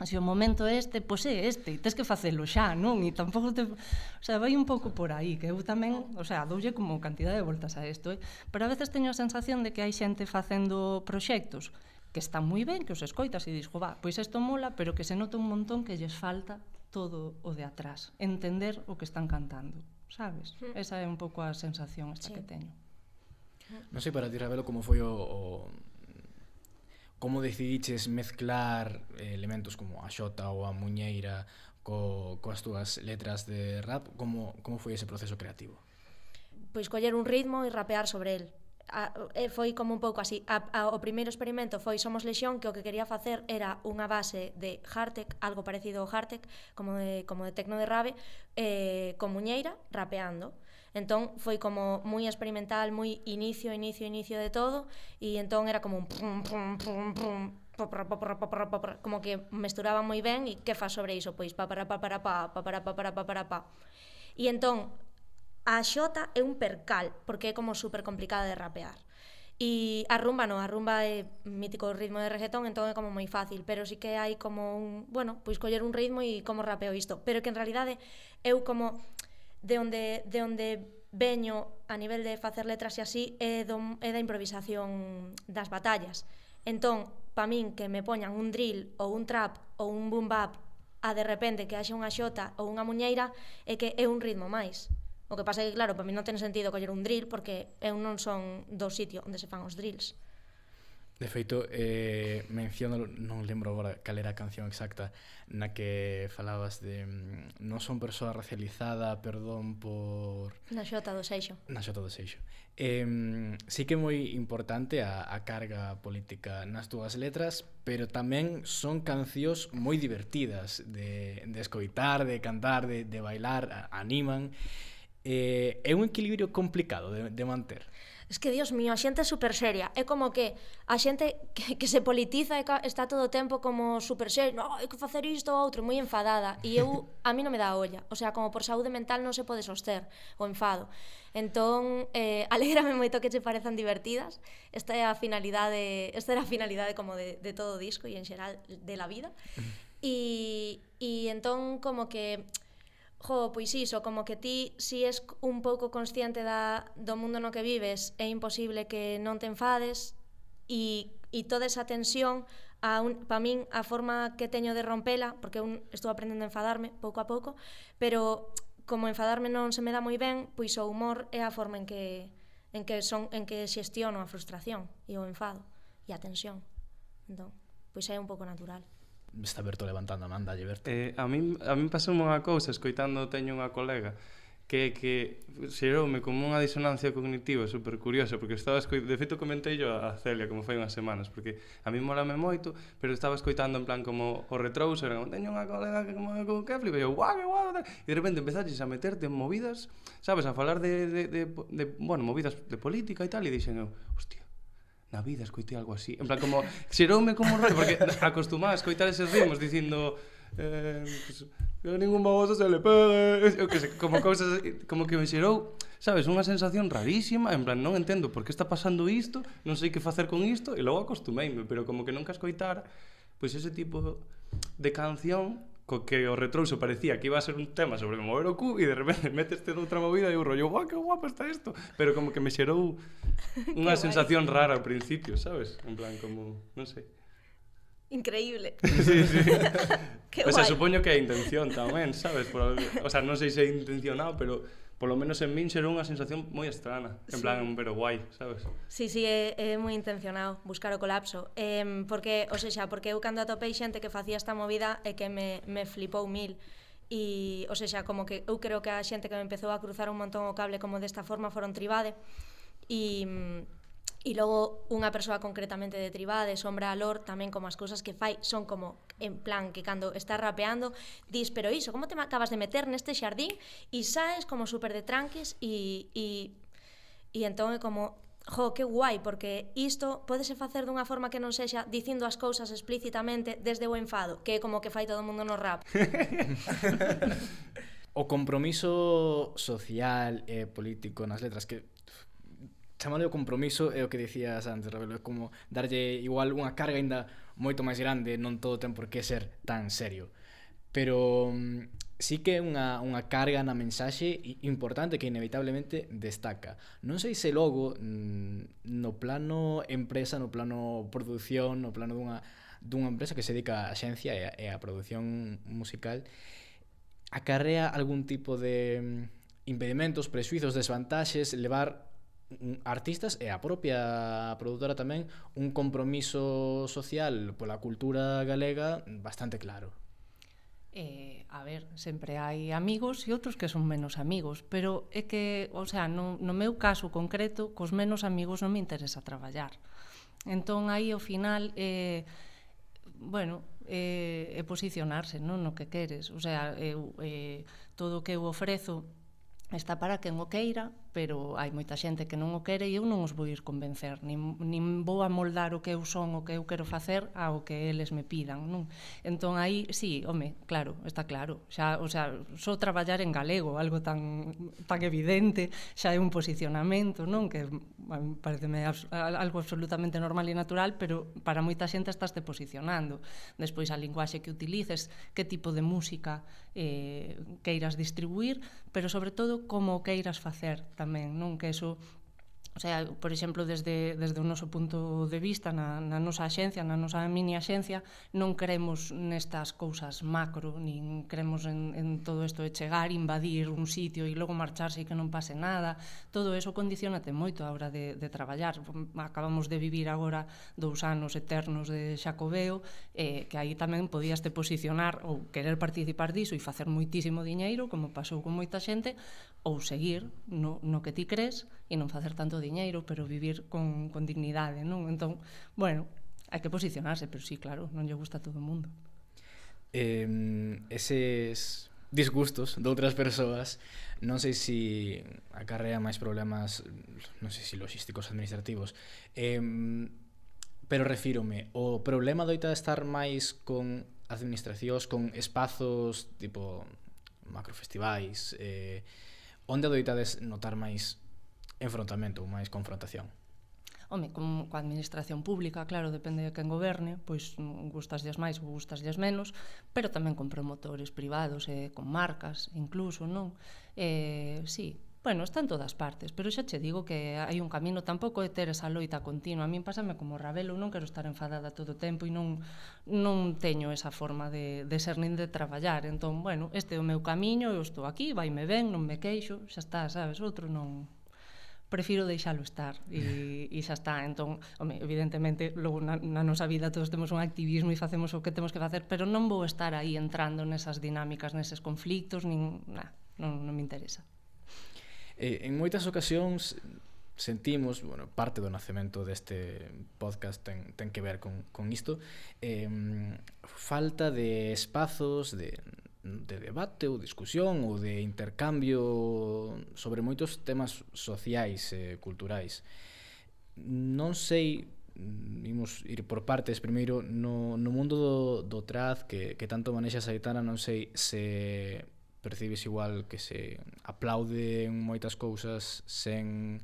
Se o momento é este, pois é este, tens que facelo xa, non? E tampouco te... O sea, vai un pouco por aí, que eu tamén, o sea, doulle como cantidad de voltas a isto, eh? pero a veces teño a sensación de que hai xente facendo proxectos que están moi ben, que os escoitas e dis, va, pois isto mola, pero que se nota un montón que lles falta todo o de atrás, entender o que están cantando sabes? Hmm. Esa é un pouco a sensación esta sí. que teño. Hmm. Non sei para ti, Ravelo, como foi o, o como decidiches mezclar eh, elementos como a xota ou a muñeira co, coas túas letras de rap, como, como foi ese proceso creativo? Pois coller un ritmo e rapear sobre el a, e foi como un pouco así. A, a, o primeiro experimento foi Somos Lexión, que o que quería facer era unha base de hardtech, algo parecido ao hardtech, como de, como de tecno de rave, eh, con muñeira, rapeando. Entón foi como moi experimental, moi inicio, inicio, inicio de todo, e entón era como un pum, pum, pum, pum, como que mesturaba moi ben e que fa sobre iso, pois pa para pa para pa pa para pa para pa para pa. E entón A xota é un percal, porque é como super complicada de rapear. E a rumba non, a rumba é mítico ritmo de reggaetón, entón é como moi fácil, pero sí que hai como un, bueno, pois coller un ritmo e como rapeo isto, pero que en realidade eu como de onde de onde veño a nivel de facer letras e así é, do, é da improvisación das batallas. Entón, pa min que me poñan un drill ou un trap ou un boom bap a de repente que haxe unha xota ou unha muñeira é que é un ritmo máis. O que pasa é que, claro, para mí non ten sentido coller un drill porque eu non son do sitio onde se fan os drills. De feito, eh, menciono, non lembro agora cal era a canción exacta na que falabas de mm, non son persoa racializada, perdón por... Na xota do seixo. Na xota do seixo. Eh, sí que é moi importante a, a carga política nas túas letras, pero tamén son cancións moi divertidas de, de escoitar, de cantar, de, de bailar, a, animan eh, é un equilibrio complicado de, de manter. Es que, Dios mío, a xente é super seria. É como que a xente que, que se politiza e está todo o tempo como super seria. No, hai que facer isto ou outro, moi enfadada. E eu, a mí non me dá a olla. O sea, como por saúde mental non se pode soster o enfado. Entón, eh, alegrame moito que che parezan divertidas. Esta é a finalidade, esta era a finalidade como de, de todo o disco e en xeral de la vida. Mm. E, e entón, como que Jo, pois iso, como que ti si es un pouco consciente da, do mundo no que vives é imposible que non te enfades e, e toda esa tensión a un, pa min a forma que teño de rompela porque un, estou aprendendo a enfadarme pouco a pouco pero como enfadarme non se me dá moi ben pois o humor é a forma en que en que son en que xestiono a frustración e o enfado e a tensión. Entón, pois é un pouco natural. Está Berto levantando a manda, Berto. Eh, a min, a min pasou unha cousa, escoitando teño unha colega, que que xeroume como unha disonancia cognitiva super curiosa porque estaba escoitando, de feito comentei yo a Celia como foi unhas semanas porque a mí molame moito, pero estaba escoitando en plan como o retrouser, como teño unha colega que como que flipa, eu guau, guau, e de repente empezaches a meterte en movidas, sabes, a falar de, de, de, de bueno, movidas de política e tal e dixen eu, hostia, na vida escoitei algo así. En plan, como, xeroume como rollo, porque acostumaba a escoitar eses ritmos dicindo... Eh, pues, que a ningún baboso se le pegue, eu que sei, como cousas, como que me xerou, sabes, unha sensación rarísima, en plan, non entendo por que está pasando isto, non sei que facer con isto, e logo acostumeime, pero como que nunca escoitar, pois pues, ese tipo de canción co que o retrouso parecía que iba a ser un tema sobre mover o cu e de repente meteste noutra movida e eu rollo, guau, que guapo está isto pero como que me xerou unha sensación guay. rara ao principio, sabes? en plan como, non sei Increíble. sí, sí. que o sea, guay. supoño que é intención tamén, sabes? Por, o sea, non sei se é intencionado, pero polo menos en min xerou unha sensación moi estrana, en sí. plan, pero guai, sabes? Sí, sí, é, é moi intencionado buscar o colapso, eh, porque, o sexa, porque eu cando atopei xente que facía esta movida é que me, me flipou mil, e, o sexa, como que eu creo que a xente que me empezou a cruzar un montón o cable como desta forma foron Tribade, e E logo unha persoa concretamente de Tribade, Sombra Alor, tamén como as cousas que fai son como en plan que cando está rapeando dis, pero iso, como te acabas de meter neste xardín e saes como super de tranques e, e, e entón é como jo, que guai, porque isto podese facer dunha forma que non sexa dicindo as cousas explícitamente desde o enfado, que é como que fai todo o mundo no rap. o compromiso social e político nas letras que chamalo o compromiso é o que dicías antes, Rebelo, é como darlle igual unha carga aínda moito máis grande, non todo ten por que ser tan serio. Pero mm, sí que é unha, unha carga na mensaxe importante que inevitablemente destaca. Non sei se logo mm, no plano empresa, no plano produción, no plano dunha, dunha empresa que se dedica a xencia e a, e a produción musical acarrea algún tipo de mm, impedimentos, presuizos, desvantaxes levar artistas e a propia produtora tamén un compromiso social pola cultura galega bastante claro. Eh, a ver, sempre hai amigos e outros que son menos amigos, pero é que, o sea, no, no meu caso concreto, cos menos amigos non me interesa traballar. Entón, aí, ao final, eh, bueno, eh, é posicionarse non no que queres. O sea, eu, eh, todo o que eu ofrezo está para quen o queira, pero hai moita xente que non o quere e eu non os vou ir convencer, nin, nin vou amoldar o que eu son, o que eu quero facer ao que eles me pidan, non? Entón aí, sí, home, claro, está claro. Xa, o sea, só traballar en galego, algo tan tan evidente, xa é un posicionamento, non? Que pareceme abs algo absolutamente normal e natural, pero para moita xente estás te posicionando. Despois a linguaxe que utilices, que tipo de música eh, queiras distribuir, pero sobre todo como o queiras facer tamén, non? Que eso O sea, por exemplo, desde, desde o noso punto de vista na, na nosa axencia, na nosa mini axencia, non creemos nestas cousas macro, nin creemos en, en todo isto de chegar, invadir un sitio e logo marcharse e que non pase nada. Todo eso condicionate moito a hora de, de traballar. Acabamos de vivir agora dous anos eternos de Xacobeo, eh, que aí tamén podíaste posicionar ou querer participar diso e facer moitísimo diñeiro, como pasou con moita xente, ou seguir no, no que ti crees e non facer tanto diñeiro, pero vivir con, con dignidade, non? Entón, bueno, hai que posicionarse, pero sí, claro, non lle gusta a todo o mundo. Eh, eses disgustos de outras persoas non sei se si acarrea máis problemas non sei se si logísticos administrativos eh, pero refírome o problema doita de estar máis con administracións con espazos tipo macrofestivais eh, onde adoitades notar máis enfrontamento ou máis confrontación? Home, con coa administración pública, claro, depende de quen goberne, pois gustaslles máis ou gustaslles menos, pero tamén con promotores privados e eh, con marcas, incluso, non? Eh, sí, Bueno, está en todas partes, pero xa che digo que hai un camino, tampouco é ter esa loita continua. A min pásame como Ravelo, non quero estar enfadada todo o tempo e non, non teño esa forma de, de ser nin de traballar. Entón, bueno, este é o meu camiño, eu estou aquí, vaime ben, non me queixo, xa está, sabes, outro non, prefiro deixalo estar e, e xa está, entón, home, evidentemente logo na, na nosa vida todos temos un activismo e facemos o que temos que facer, pero non vou estar aí entrando nesas dinámicas, neses conflictos, nin, na, non, non me interesa. Eh, en moitas ocasións sentimos, bueno, parte do nacemento deste podcast ten, ten que ver con, con isto, eh, falta de espazos de, de debate ou discusión ou de intercambio sobre moitos temas sociais e eh, culturais. Non sei imos ir por partes primeiro no, no mundo do, do traz que, que tanto manexa Saitana non sei se percibes igual que se aplauden moitas cousas sen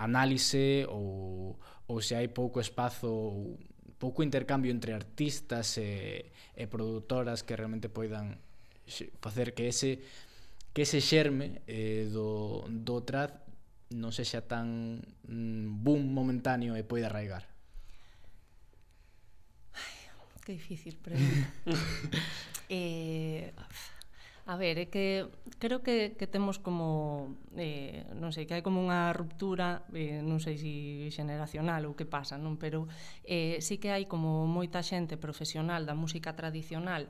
análise ou, ou se hai pouco espazo ou pouco intercambio entre artistas e, e produtoras que realmente poidan facer que ese que ese xerme eh, do, do trad non sexa tan mm, boom momentáneo e poida arraigar. Ai, que difícil pregunta. eh, A ver, é que creo que, que temos como, eh, non sei, que hai como unha ruptura, eh, non sei se si xeneracional ou que pasa, non? Pero eh, sí que hai como moita xente profesional da música tradicional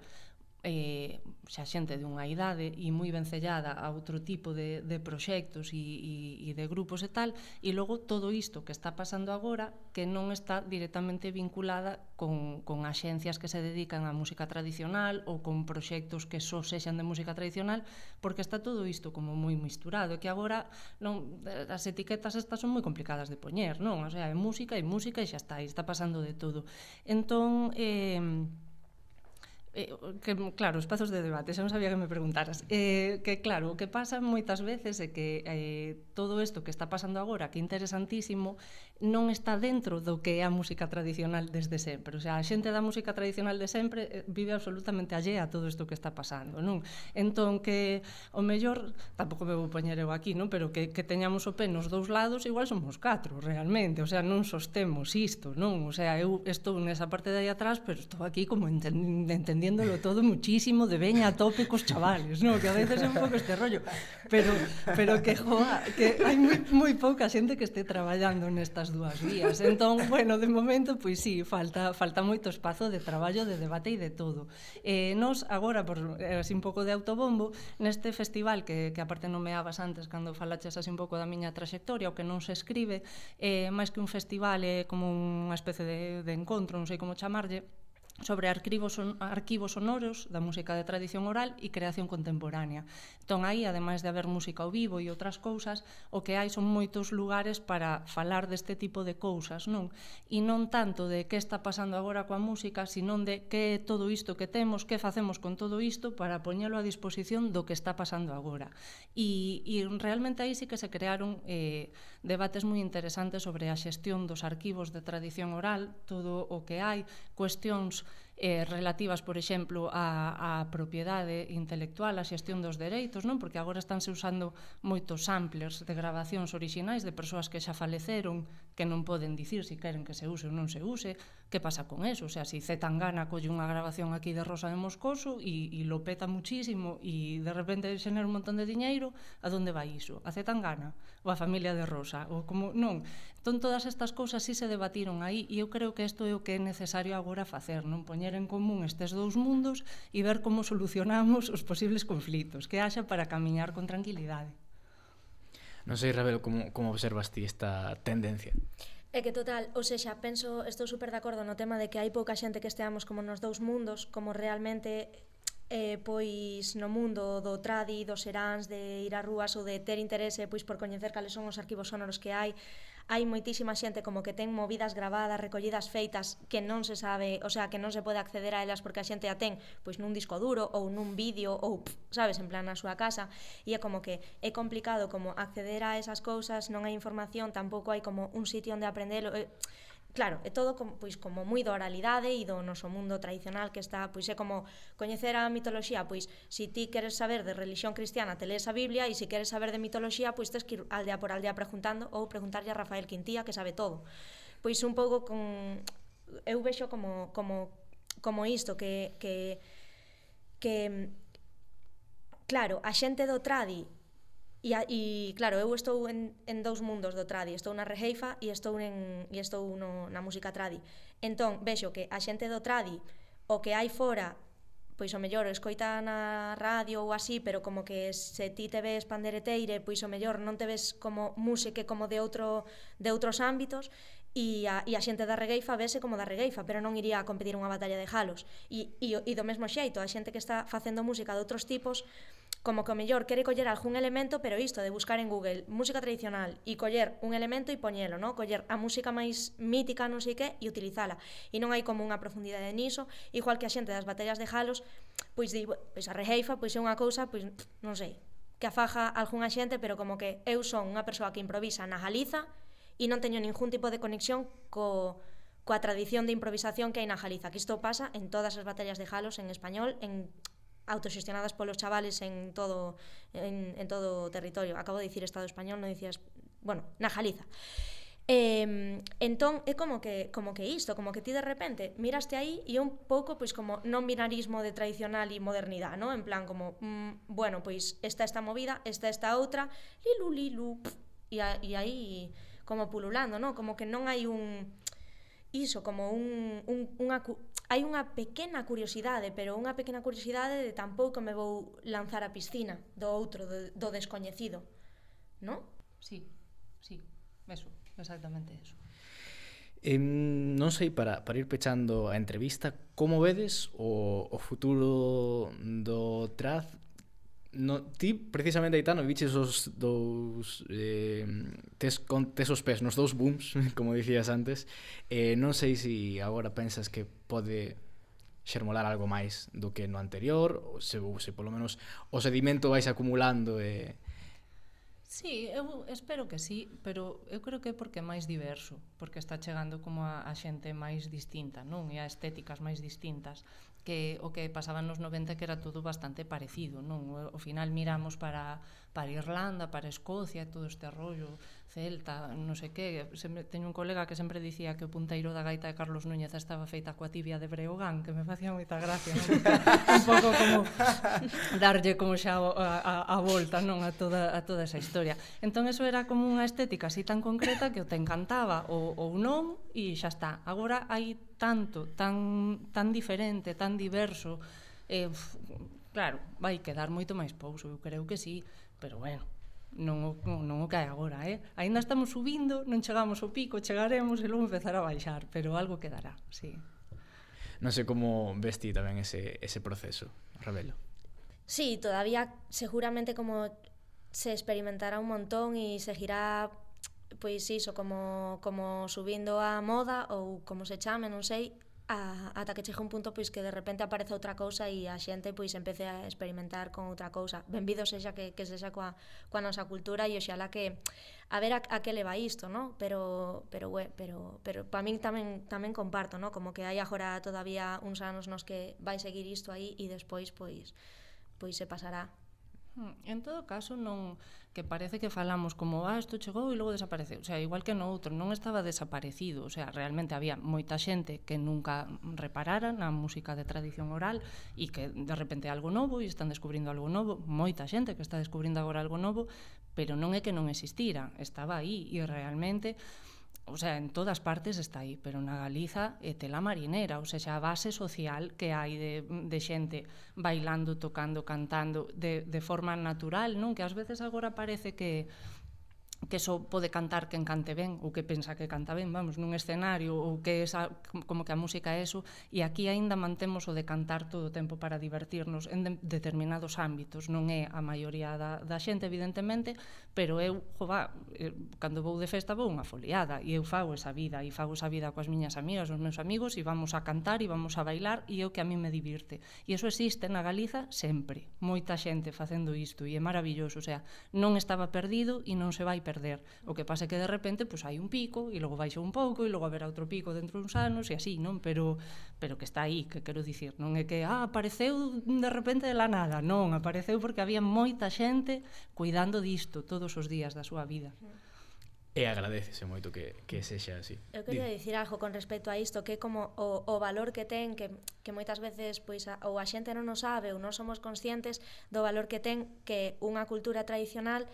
eh, xa xente de unha idade e moi vencellada a outro tipo de, de proxectos e, e, e de grupos e tal, e logo todo isto que está pasando agora que non está directamente vinculada con, con axencias que se dedican á música tradicional ou con proxectos que só sexan de música tradicional, porque está todo isto como moi misturado, e que agora non, as etiquetas estas son moi complicadas de poñer, non? O sea, é música e música e xa está, e está pasando de todo. Entón, eh, Eh, que, claro, espazos de debate, xa non sabía que me preguntaras. Eh, que claro, o que pasa moitas veces é que eh, todo isto que está pasando agora, que é interesantísimo, non está dentro do que é a música tradicional desde sempre. O sea, a xente da música tradicional de sempre eh, vive absolutamente allea a todo isto que está pasando, non? Entón que o mellor, tampouco me vou poñer eu aquí, non? Pero que, que teñamos o pé nos dous lados, igual somos catro, realmente. O sea, non sostemos isto, non? O sea, eu estou nesa parte de aí atrás, pero estou aquí como entendiendo entendiéndolo todo muchísimo de veña a tope cos chavales, non? Que a veces é un pouco este rollo. Pero, pero que, joa, que hai moi, moi pouca xente que este traballando nesta das dúas vías. Entón, bueno, de momento, pois sí, falta, falta moito espazo de traballo, de debate e de todo. Eh, nos, agora, por eh, así un pouco de autobombo, neste festival que, que aparte nomeabas antes cando falaches así un pouco da miña traxectoria, o que non se escribe, eh, máis que un festival é eh, como unha especie de, de encontro, non sei como chamarlle, sobre arquivos, son, arquivos sonoros da música de tradición oral e creación contemporánea. Entón, aí, ademais de haber música ao vivo e outras cousas, o que hai son moitos lugares para falar deste tipo de cousas, non? E non tanto de que está pasando agora coa música, senón de que é todo isto que temos, que facemos con todo isto para poñelo a disposición do que está pasando agora. E, e realmente aí sí que se crearon eh, debates moi interesantes sobre a xestión dos arquivos de tradición oral, todo o que hai, cuestións eh, relativas, por exemplo, á, á propiedade intelectual, a xestión dos dereitos, non? Porque agora estánse usando moitos samplers de grabacións orixinais de persoas que xa faleceron, que non poden dicir se si queren que se use ou non se use, que pasa con eso, o sea, se si Zetangana colle unha grabación aquí de Rosa de Moscoso e, e lo peta muchísimo e de repente xener un montón de diñeiro, a donde vai iso? A Zetangana? Ou a familia de Rosa? Ou como, non, entón todas estas cousas si se debatiron aí e eu creo que isto é o que é necesario agora facer, non poñer en común estes dous mundos e ver como solucionamos os posibles conflitos que haxa para camiñar con tranquilidade. Non sei, Ravelo, como, como observas ti esta tendencia? É que total, ou sexa, penso, estou super de acordo no tema de que hai pouca xente que esteamos como nos dous mundos, como realmente eh, pois no mundo do tradi, dos seráns, de ir a rúas ou de ter interese pois por coñecer cales son os arquivos sonoros que hai, hai moitísima xente como que ten movidas gravadas, recollidas feitas que non se sabe, o sea, que non se pode acceder a elas porque a xente a ten pois nun disco duro ou nun vídeo ou, pff, sabes, en plan na súa casa. E é como que é complicado como acceder a esas cousas, non hai información, tampouco hai como un sitio onde aprendelo, Eh, Claro, é todo como, pois como moi da oralidade e do noso mundo tradicional que está, pois é como coñecer a mitoloxía, pois se si ti queres saber de religión cristiana, te lees a Biblia e se si queres saber de mitoloxía, pois tes que ir aldea por aldea preguntando ou preguntarlle a Rafael Quintía que sabe todo. Pois un pouco con eu vexo como como como isto que que que claro, a xente do tradi E, e claro, eu estou en, en dous mundos do tradi, estou na rejeifa e estou, en, e estou no, na música tradi. Entón, vexo que a xente do tradi, o que hai fora, pois o mellor escoita na radio ou así, pero como que se ti te ves pandereteire, pois o mellor non te ves como música como de outro de outros ámbitos e a, e a xente da regueifa vese como da regueifa, pero non iría a competir unha batalla de jalos. E, e, e do mesmo xeito, a xente que está facendo música de outros tipos, Como que o mellor quere coller algún elemento, pero isto de buscar en Google música tradicional e coller un elemento e poñelo, no? coller a música máis mítica, non sei que, e utilizala. E non hai como unha profundidade niso, igual que a xente das batallas de Halos, pois di, pois a rejeifa, pois é unha cousa, pois non sei, que afaja algunha xente, pero como que eu son unha persoa que improvisa na Jaliza e non teño ningún tipo de conexión co, coa tradición de improvisación que hai na Jaliza, que isto pasa en todas as batallas de Halos en español, en autoxestionadas polos chavales en todo en, en todo o territorio. Acabo de dicir Estado español, non dicías, bueno, na Galiza. Eh, entón é como que como que isto, como que ti de repente miraste aí e un pouco pois como non binarismo de tradicional e modernidade, ¿no? En plan como, mm, bueno, pois esta esta movida, esta esta outra, lilu lilu, pf, e, a, e aí como pululando, ¿no? Como que non hai un iso como un, un, unha, hai unha pequena curiosidade, pero unha pequena curiosidade de tampouco me vou lanzar a piscina do outro, do, do descoñecido, non? Sí, sí, eso, exactamente eso. Eh, non sei, para, para ir pechando a entrevista, como vedes o, o futuro do Traz no, ti precisamente Aitano viches os dous eh, tes, con, tes os pés nos dous booms como dicías antes eh, non sei se si agora pensas que pode xermolar algo máis do que no anterior ou se, ou se polo menos o sedimento vais acumulando e. Sí, eu espero que sí, pero eu creo que é porque é máis diverso, porque está chegando como a, a xente máis distinta, non? E a estéticas máis distintas que o que pasaba nos 90 que era todo bastante parecido, non? O final miramos para para Irlanda, para Escocia, todo este rollo celta, non sei que, sempre, teño un colega que sempre dicía que o punteiro da gaita de Carlos Núñez estaba feita coa tibia de Breogán, que me facía moita gracia, un pouco como darlle como xa a, a, a volta, non, a toda, a toda esa historia. Entón, eso era como unha estética así tan concreta que o te encantaba ou, ou non, e xa está. Agora hai tanto, tan, tan diferente, tan diverso, eh, claro, vai quedar moito máis pouso, eu creo que sí, pero bueno, non o, non o cae agora, eh? Ainda estamos subindo, non chegamos ao pico, chegaremos e logo empezará a baixar, pero algo quedará, sí. Non sei como vesti tamén ese, ese proceso, Rebelo. Sí, todavía seguramente como se experimentará un montón e seguirá pois iso como como subindo a moda ou como se chame, non sei, a, ata que chegue un punto pois que de repente aparece outra cousa e a xente pois empece a experimentar con outra cousa. Benvido sexa que, que sexa coa, coa nosa cultura e oxalá que a ver a, a que leva isto, no? Pero pero ué, pero pero para min tamén tamén comparto, no? Como que hai agora todavía uns anos nos que vai seguir isto aí e despois pois pois se pasará. Hmm, en todo caso non que parece que falamos como, ah, isto chegou e logo desapareceu. O sea, igual que no outro, non estaba desaparecido. O sea, realmente había moita xente que nunca reparara na música de tradición oral e que de repente algo novo e están descubrindo algo novo. Moita xente que está descubrindo agora algo novo, pero non é que non existira, estaba aí e realmente o sea, en todas partes está aí, pero na Galiza é tela marinera, ou seja, a base social que hai de, de xente bailando, tocando, cantando de, de forma natural, non? Que ás veces agora parece que que só pode cantar quen cante ben ou que pensa que canta ben, vamos, nun escenario ou que esa, como que a música é eso e aquí aínda mantemos o de cantar todo o tempo para divertirnos en de, determinados ámbitos, non é a maioría da, da xente evidentemente pero eu, jova, eh, cando vou de festa vou unha foliada e eu fago esa vida e fago esa vida coas miñas amigas os meus amigos e vamos a cantar e vamos a bailar e é o que a mí me divirte. E eso existe na Galiza sempre moita xente facendo isto e é maravilloso, o sea, non estaba perdido e non se vai perdido perder. O que pasa é que de repente pois, hai un pico e logo baixa un pouco e logo haberá outro pico dentro duns uns anos e así, non? Pero, pero que está aí, que quero dicir, non é que ah, apareceu de repente de la nada, non, apareceu porque había moita xente cuidando disto todos os días da súa vida. E agradecese moito que, que sexa así. Eu quería dicir algo con respecto a isto, que como o, o valor que ten, que, que moitas veces pois, a, ou a xente non o sabe ou non somos conscientes do valor que ten que unha cultura tradicional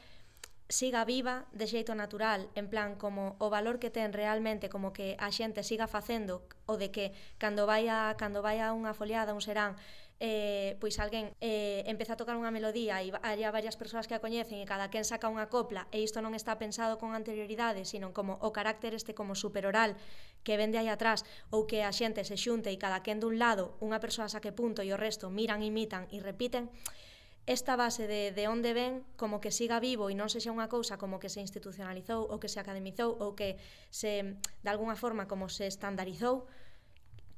siga viva de xeito natural, en plan como o valor que ten realmente como que a xente siga facendo o de que cando vai a cando vai a unha foliada, un serán, eh, pois alguén eh, empeza a tocar unha melodía e hai varias persoas que a coñecen e cada quen saca unha copla e isto non está pensado con anterioridade, sino como o carácter este como superoral que vende aí atrás ou que a xente se xunte e cada quen dun lado, unha persoa saque punto e o resto miran, imitan e repiten, esta base de, de onde ven como que siga vivo e non sexa unha cousa como que se institucionalizou ou que se academizou ou que se, de alguna forma, como se estandarizou,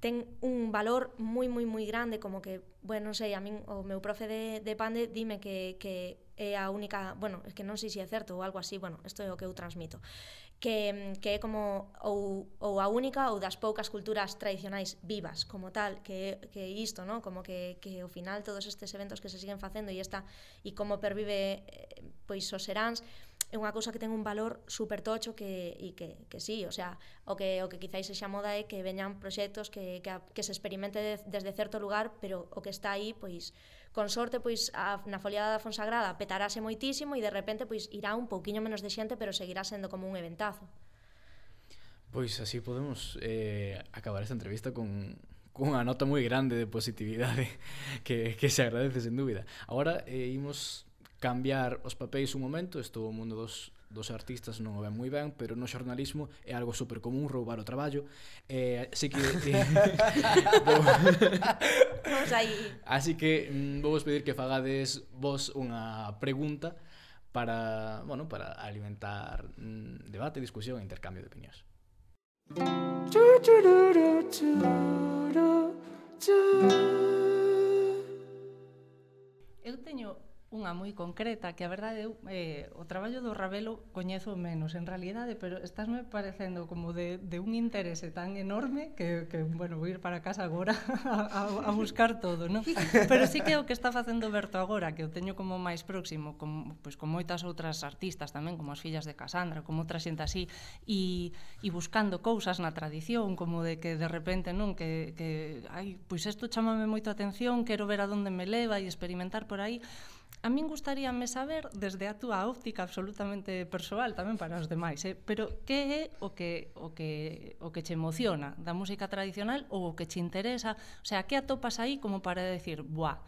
ten un valor moi, moi, moi grande, como que, bueno, non sei, a min, o meu profe de, de Pande dime que, que é a única, bueno, es que non sei se é certo ou algo así, bueno, isto é o que eu transmito, que, mm, que é como ou, ou a única ou das poucas culturas tradicionais vivas como tal, que que isto, ¿no? como que, que ao final todos estes eventos que se siguen facendo e esta e como pervive eh, pois os seráns é unha cousa que ten un valor super tocho que, e que, que sí, o sea, o que, o que quizáis sexa moda é que veñan proxectos que, que, que se experimente desde certo lugar, pero o que está aí, pois, Con sorte, pois, a, na foliada da Fonsagrada petarase moitísimo e de repente pois irá un pouquiño menos de xente, pero seguirá sendo como un eventazo. Pois así podemos eh, acabar esta entrevista con cunha nota moi grande de positividade que, que se agradece sen dúbida. Agora eh, imos cambiar os papéis un momento, estou o mundo dos dos artistas non o ven moi ben, pero no xornalismo é algo super común roubar o traballo. Eh, así que eh, vou... Vamos aí. Así que mm, vou vos pedir que fagades vos unha pregunta para, bueno, para alimentar mm, debate, discusión e intercambio de opinións. Eu teño unha moi concreta, que a verdade eu eh, o traballo do Ravelo coñezo menos en realidade, pero estásme parecendo como de, de un interese tan enorme que, que bueno, vou ir para casa agora a, a, a buscar todo, non? Pero sí que o que está facendo Berto agora, que o teño como máis próximo, como, pois, con moitas outras artistas tamén, como as fillas de Casandra, como outra xente así, e, e buscando cousas na tradición, como de que de repente, non, que, que ai, pois isto chamame moito a atención, quero ver a donde me leva e experimentar por aí, A min gustaríame saber, desde a túa óptica absolutamente persoal tamén para os demais, eh? pero que é o que, o, que, o que che emociona da música tradicional ou o que che interesa? O sea, que atopas aí como para decir, buah,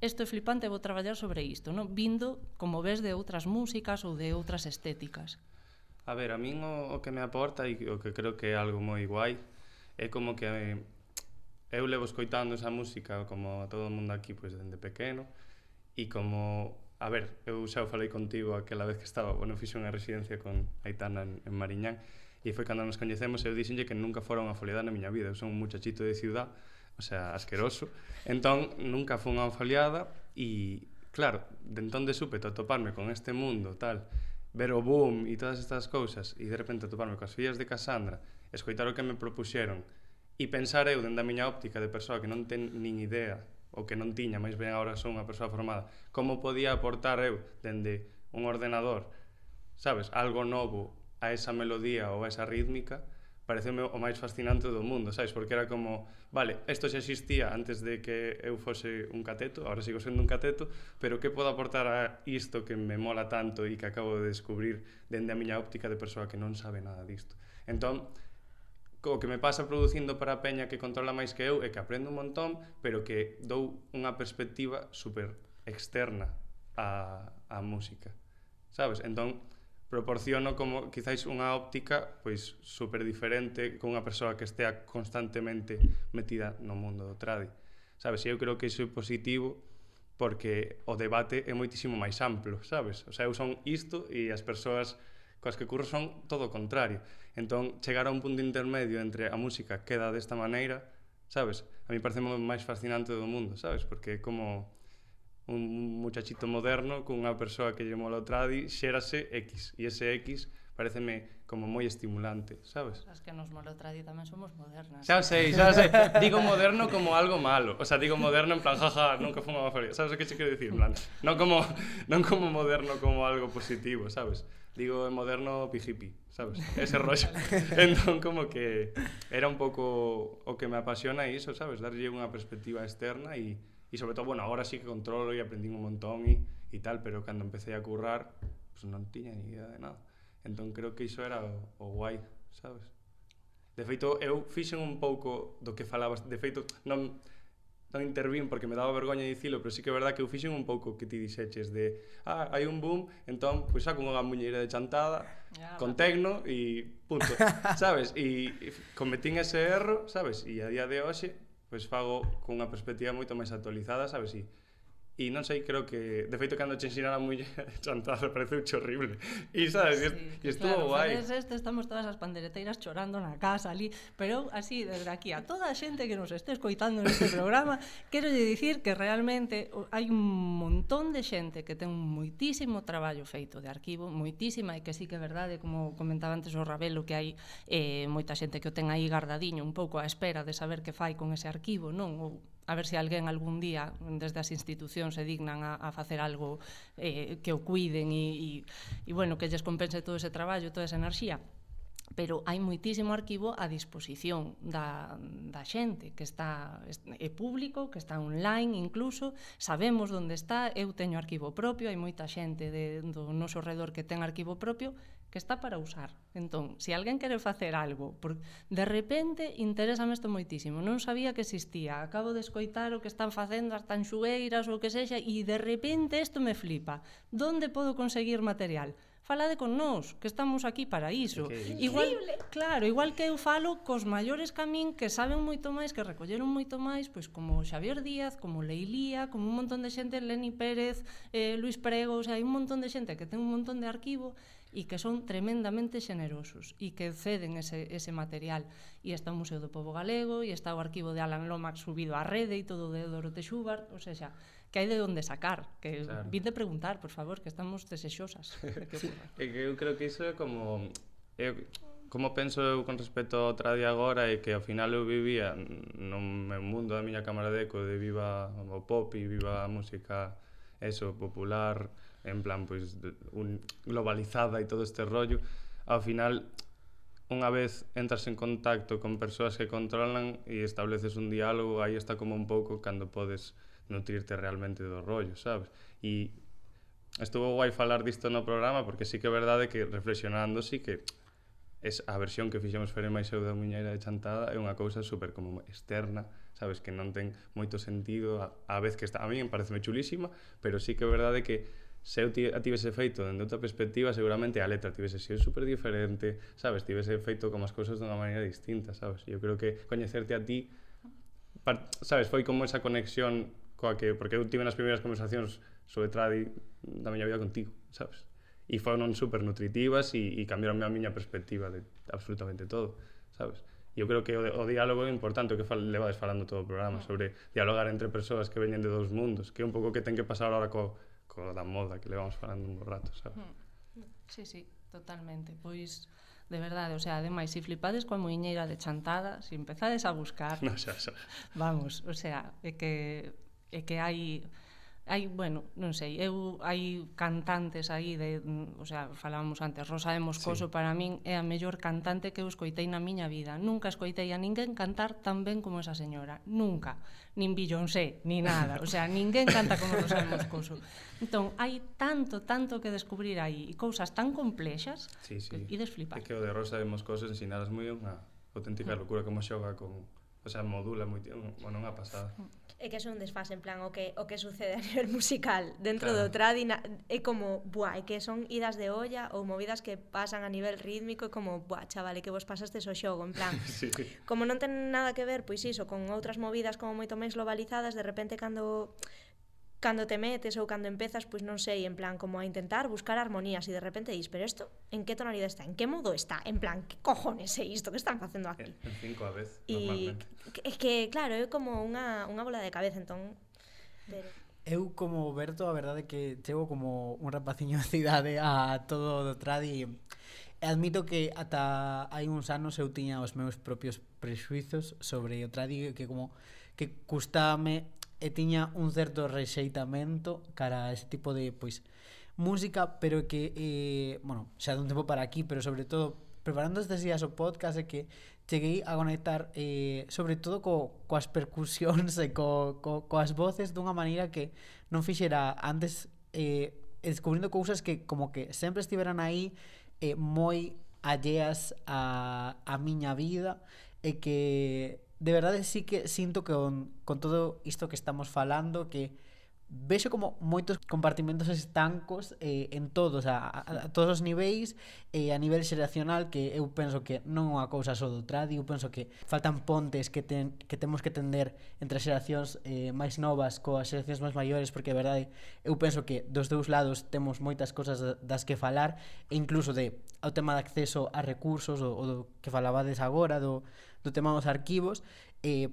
isto é flipante, vou traballar sobre isto, non? Vindo, como ves, de outras músicas ou de outras estéticas. A ver, a min o, o que me aporta e o que creo que é algo moi guai é como que eh, eu levo escoitando esa música como a todo o mundo aquí pois dende pequeno e como A ver, eu xa o falei contigo aquela vez que estaba, bueno, fixe unha residencia con Aitana en, en Mariñán e foi cando nos coñecemos eu dixenlle que nunca fora unha foliada na miña vida, eu son un muchachito de ciudad, o sea, asqueroso. Entón, nunca foi unha foliada e, claro, de entón de súpeto atoparme con este mundo, tal, ver o boom e todas estas cousas e de repente atoparme coas fillas de Cassandra, escoitar o que me propuxeron e pensar eu dende a miña óptica de persoa que non ten nin idea o que non tiña, máis ben agora son unha persoa formada, como podía aportar eu dende un ordenador, sabes, algo novo a esa melodía ou a esa rítmica, pareceu o máis fascinante do mundo, sabes? Porque era como, vale, isto xa existía antes de que eu fose un cateto, agora sigo sendo un cateto, pero que podo aportar a isto que me mola tanto e que acabo de descubrir dende a miña óptica de persoa que non sabe nada disto. Entón, o que me pasa producindo para a peña que controla máis que eu é que aprendo un montón, pero que dou unha perspectiva super externa a, a música. Sabes? Entón, proporciono como quizáis unha óptica pois super diferente con unha persoa que estea constantemente metida no mundo do tradi. Sabes? E eu creo que iso é positivo porque o debate é moitísimo máis amplo, sabes? O sea, eu son isto e as persoas coas que curro son todo o contrario. Entón, chegar a un punto intermedio entre a música queda desta maneira, sabes? A mí parece o máis fascinante do mundo, sabes? Porque é como un muchachito moderno cunha persoa que lle mola o tradi xérase X, e ese X pareceme como moi estimulante, sabes? As que nos mola o tradi tamén somos modernas. Xa sei, xa sei. Digo moderno como algo malo. O sea, digo moderno en plan, jaja, nunca nunca fumaba feria. Sabes o que che quero dicir? En plan, non como, non como moderno como algo positivo, sabes? Digo moderno pijipi sabes? Ese rollo. entón, como que era un pouco o que me apasiona iso, sabes? Darlle unha perspectiva externa e, e sobre todo, bueno, agora sí que controlo e aprendín un montón e, e tal, pero cando empecé a currar, pues non tiña ni idea de nada. Entón, creo que iso era o, o guai, sabes? De feito, eu fixen un pouco do que falabas. De feito, non, non intervín porque me daba vergoña dicilo, pero sí que é verdad que eu fixen un pouco que ti dixeches de ah, hai un boom, entón, pois pues, saco unha muñeira de chantada, Ya, con tecno e punto, sabes? E cometín ese erro, sabes? E a día de hoxe, pois pues, fago cunha perspectiva moito máis actualizada, sabes? E E non sei, creo que, de feito, cando che ensinar a muller chantar, parece un horrible. E, sabes, sí, e estuvo claro, guai. Sabes, este, estamos todas as pandereteiras chorando na casa ali, pero así, desde aquí, a toda a xente que nos este escoitando neste programa, quero lle dicir que realmente hai un montón de xente que ten moitísimo traballo feito de arquivo, moitísima, e que sí que é verdade, como comentaba antes o Rabelo, que hai eh, moita xente que o ten aí guardadiño, un pouco á espera de saber que fai con ese arquivo, non? Ou a ver se alguén algún día desde as institucións se dignan a, a facer algo eh, que o cuiden e, e, e bueno, que lles compense todo ese traballo, toda esa enerxía. Pero hai moitísimo arquivo a disposición da, da xente que está é público, que está online incluso, sabemos onde está eu teño arquivo propio, hai moita xente de, do noso redor que ten arquivo propio que está para usar. Entón, se si alguén quere facer algo, por, de repente interésame isto moitísimo, non sabía que existía, acabo de escoitar o que están facendo as tanxueiras ou o que sexa, e de repente isto me flipa. Donde podo conseguir material? falade con nós, que estamos aquí para iso. Okay. Igual, claro, igual que eu falo cos maiores camín que saben moito máis, que recolleron moito máis, pois como Xavier Díaz, como Leilía, como un montón de xente, Leni Pérez, eh, Luis Prego, o sea, hai un montón de xente que ten un montón de arquivo e que son tremendamente generosos e que ceden ese, ese material. E está o Museo do Povo Galego, e está o arquivo de Alan Lomax subido á rede e todo de Dorote Schubert, ou seja, que hai de onde sacar, que claro. vinde preguntar, por favor, que estamos desexosas. que que eu creo que iso é como... Eu, como penso eu con respecto ao tradi agora é que ao final eu vivía no meu mundo da miña cámara de eco de viva o pop e viva a música eso, popular en plan, pois, de, un, globalizada e todo este rollo, ao final unha vez entras en contacto con persoas que controlan e estableces un diálogo, aí está como un pouco cando podes nutrirte realmente do rollo, sabes? E estuvo guai falar disto no programa porque sí que é verdade que reflexionando sí que es a versión que fixemos Fere máis eu da Muñeira de Chantada é unha cousa super como externa, sabes, que non ten moito sentido a, a vez que está a mí me parece chulísima, pero sí que é verdade que se eu tivese feito dende outra perspectiva, seguramente a letra tivese sido super diferente, sabes? Tivese feito como as cousas dunha maneira distinta, sabes? Eu creo que coñecerte a ti, par, sabes, foi como esa conexión coa que, porque eu tive nas primeiras conversacións sobre tradi da miña vida contigo, sabes? E foron super nutritivas e, e cambiaron a miña perspectiva de absolutamente todo, sabes? eu creo que o, o diálogo é importante, o que fal, levades falando todo o programa, sobre dialogar entre persoas que veñen de dous mundos, que é un pouco que ten que pasar ahora co, co da moda que levamos falando un rato, sabes? Hmm. Sí, sí, totalmente. Pois, de verdade, o sea, ademais, se si flipades coa muiñeira de chantada, se si empezades a buscar... No, xa, xa. Vamos, o sea, é que, é que hai hai, bueno, non sei, eu hai cantantes aí de, o sea, falábamos antes, Rosa de Moscoso sí. para min é a mellor cantante que eu escoitei na miña vida. Nunca escoitei a ninguén cantar tan ben como esa señora, nunca. Nin Beyoncé, ni nada, o sea, ninguén canta como Rosa de Moscoso. Entón, hai tanto, tanto que descubrir aí e cousas tan complexas sí, sí. que ides flipar. É que o de Rosa de Moscoso ensinadas moi unha auténtica locura como xoga con o sea, modula moi bueno, unha pasada. Mm. É que é un desfase en plan o que o que sucede a nivel musical dentro claro. do trad é como, buah, é que son idas de olla ou movidas que pasan a nivel rítmico e como, buah, chavale, que vos pasastes o xogo, en plan. sí. Como non ten nada que ver, pois iso, con outras movidas como moito máis globalizadas, de repente cando cando te metes ou cando empezas, pois non sei, en plan, como a intentar buscar armonías e de repente dis, pero isto, en que tonalidade está? En que modo está? En plan, que cojones é isto que están facendo aquí? En, en cinco a vez, e, que, que, claro, é como unha, unha bola de cabeza, entón... Pero... Eu como Berto, a verdade que chego como un rapaciño de cidade a todo do tradi admito que ata hai uns anos eu tiña os meus propios prexuizos sobre o tradi que como que custame e tiña un certo rexeitamento cara a ese tipo de pois música, pero que eh, bueno, xa de un tempo para aquí, pero sobre todo preparando estes días o podcast é que cheguei a conectar eh, sobre todo co, coas percusións e co, co, coas voces dunha maneira que non fixera antes eh, descubrindo cousas que como que sempre estiveran aí eh, moi alleas a, a miña vida e que de verdade sí que sinto que con, con todo isto que estamos falando que vexo como moitos compartimentos estancos eh, en todos a, a, a todos os niveis e eh, a nivel xeracional que eu penso que non é unha cousa só do tradi, eu penso que faltan pontes que, ten, que temos que tender entre as xeracións eh, máis novas coas xeracións máis maiores porque de verdade eu penso que dos dous lados temos moitas cousas das que falar e incluso de ao tema de acceso a recursos o, o do que falabades agora do do tema dos arquivos e eh,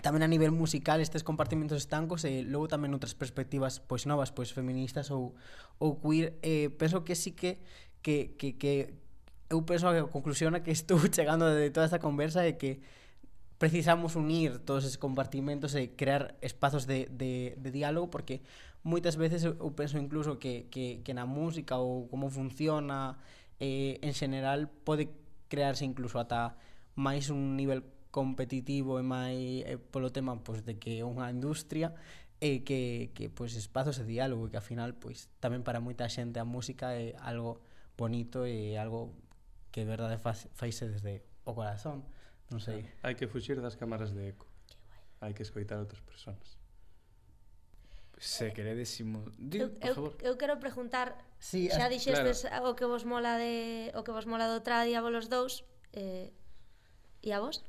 tamén a nivel musical estes compartimentos estancos e eh, logo tamén outras perspectivas pois novas, pois feministas ou, ou queer eh, penso que sí que que, que, que eu penso a conclusión a que estou chegando de toda esta conversa é que precisamos unir todos esos compartimentos e crear espazos de, de, de diálogo porque moitas veces eu penso incluso que, que, que na música ou como funciona eh, en general pode crearse incluso ata máis un nivel competitivo e máis eh, polo tema pois, de que é unha industria e que, que pois, espazos de diálogo e que ao final pois, tamén para moita xente a música é algo bonito e algo que de verdade faise desde o corazón non sei. Hai que fuxir das cámaras de eco hai que escoitar outras persoas. Se queredes imo... Digo, eu, por favor. Eu, eu quero preguntar, sí, xa dixestes claro. o que vos mola de o que vos mola do Tradia vos dous, eh, E a vos?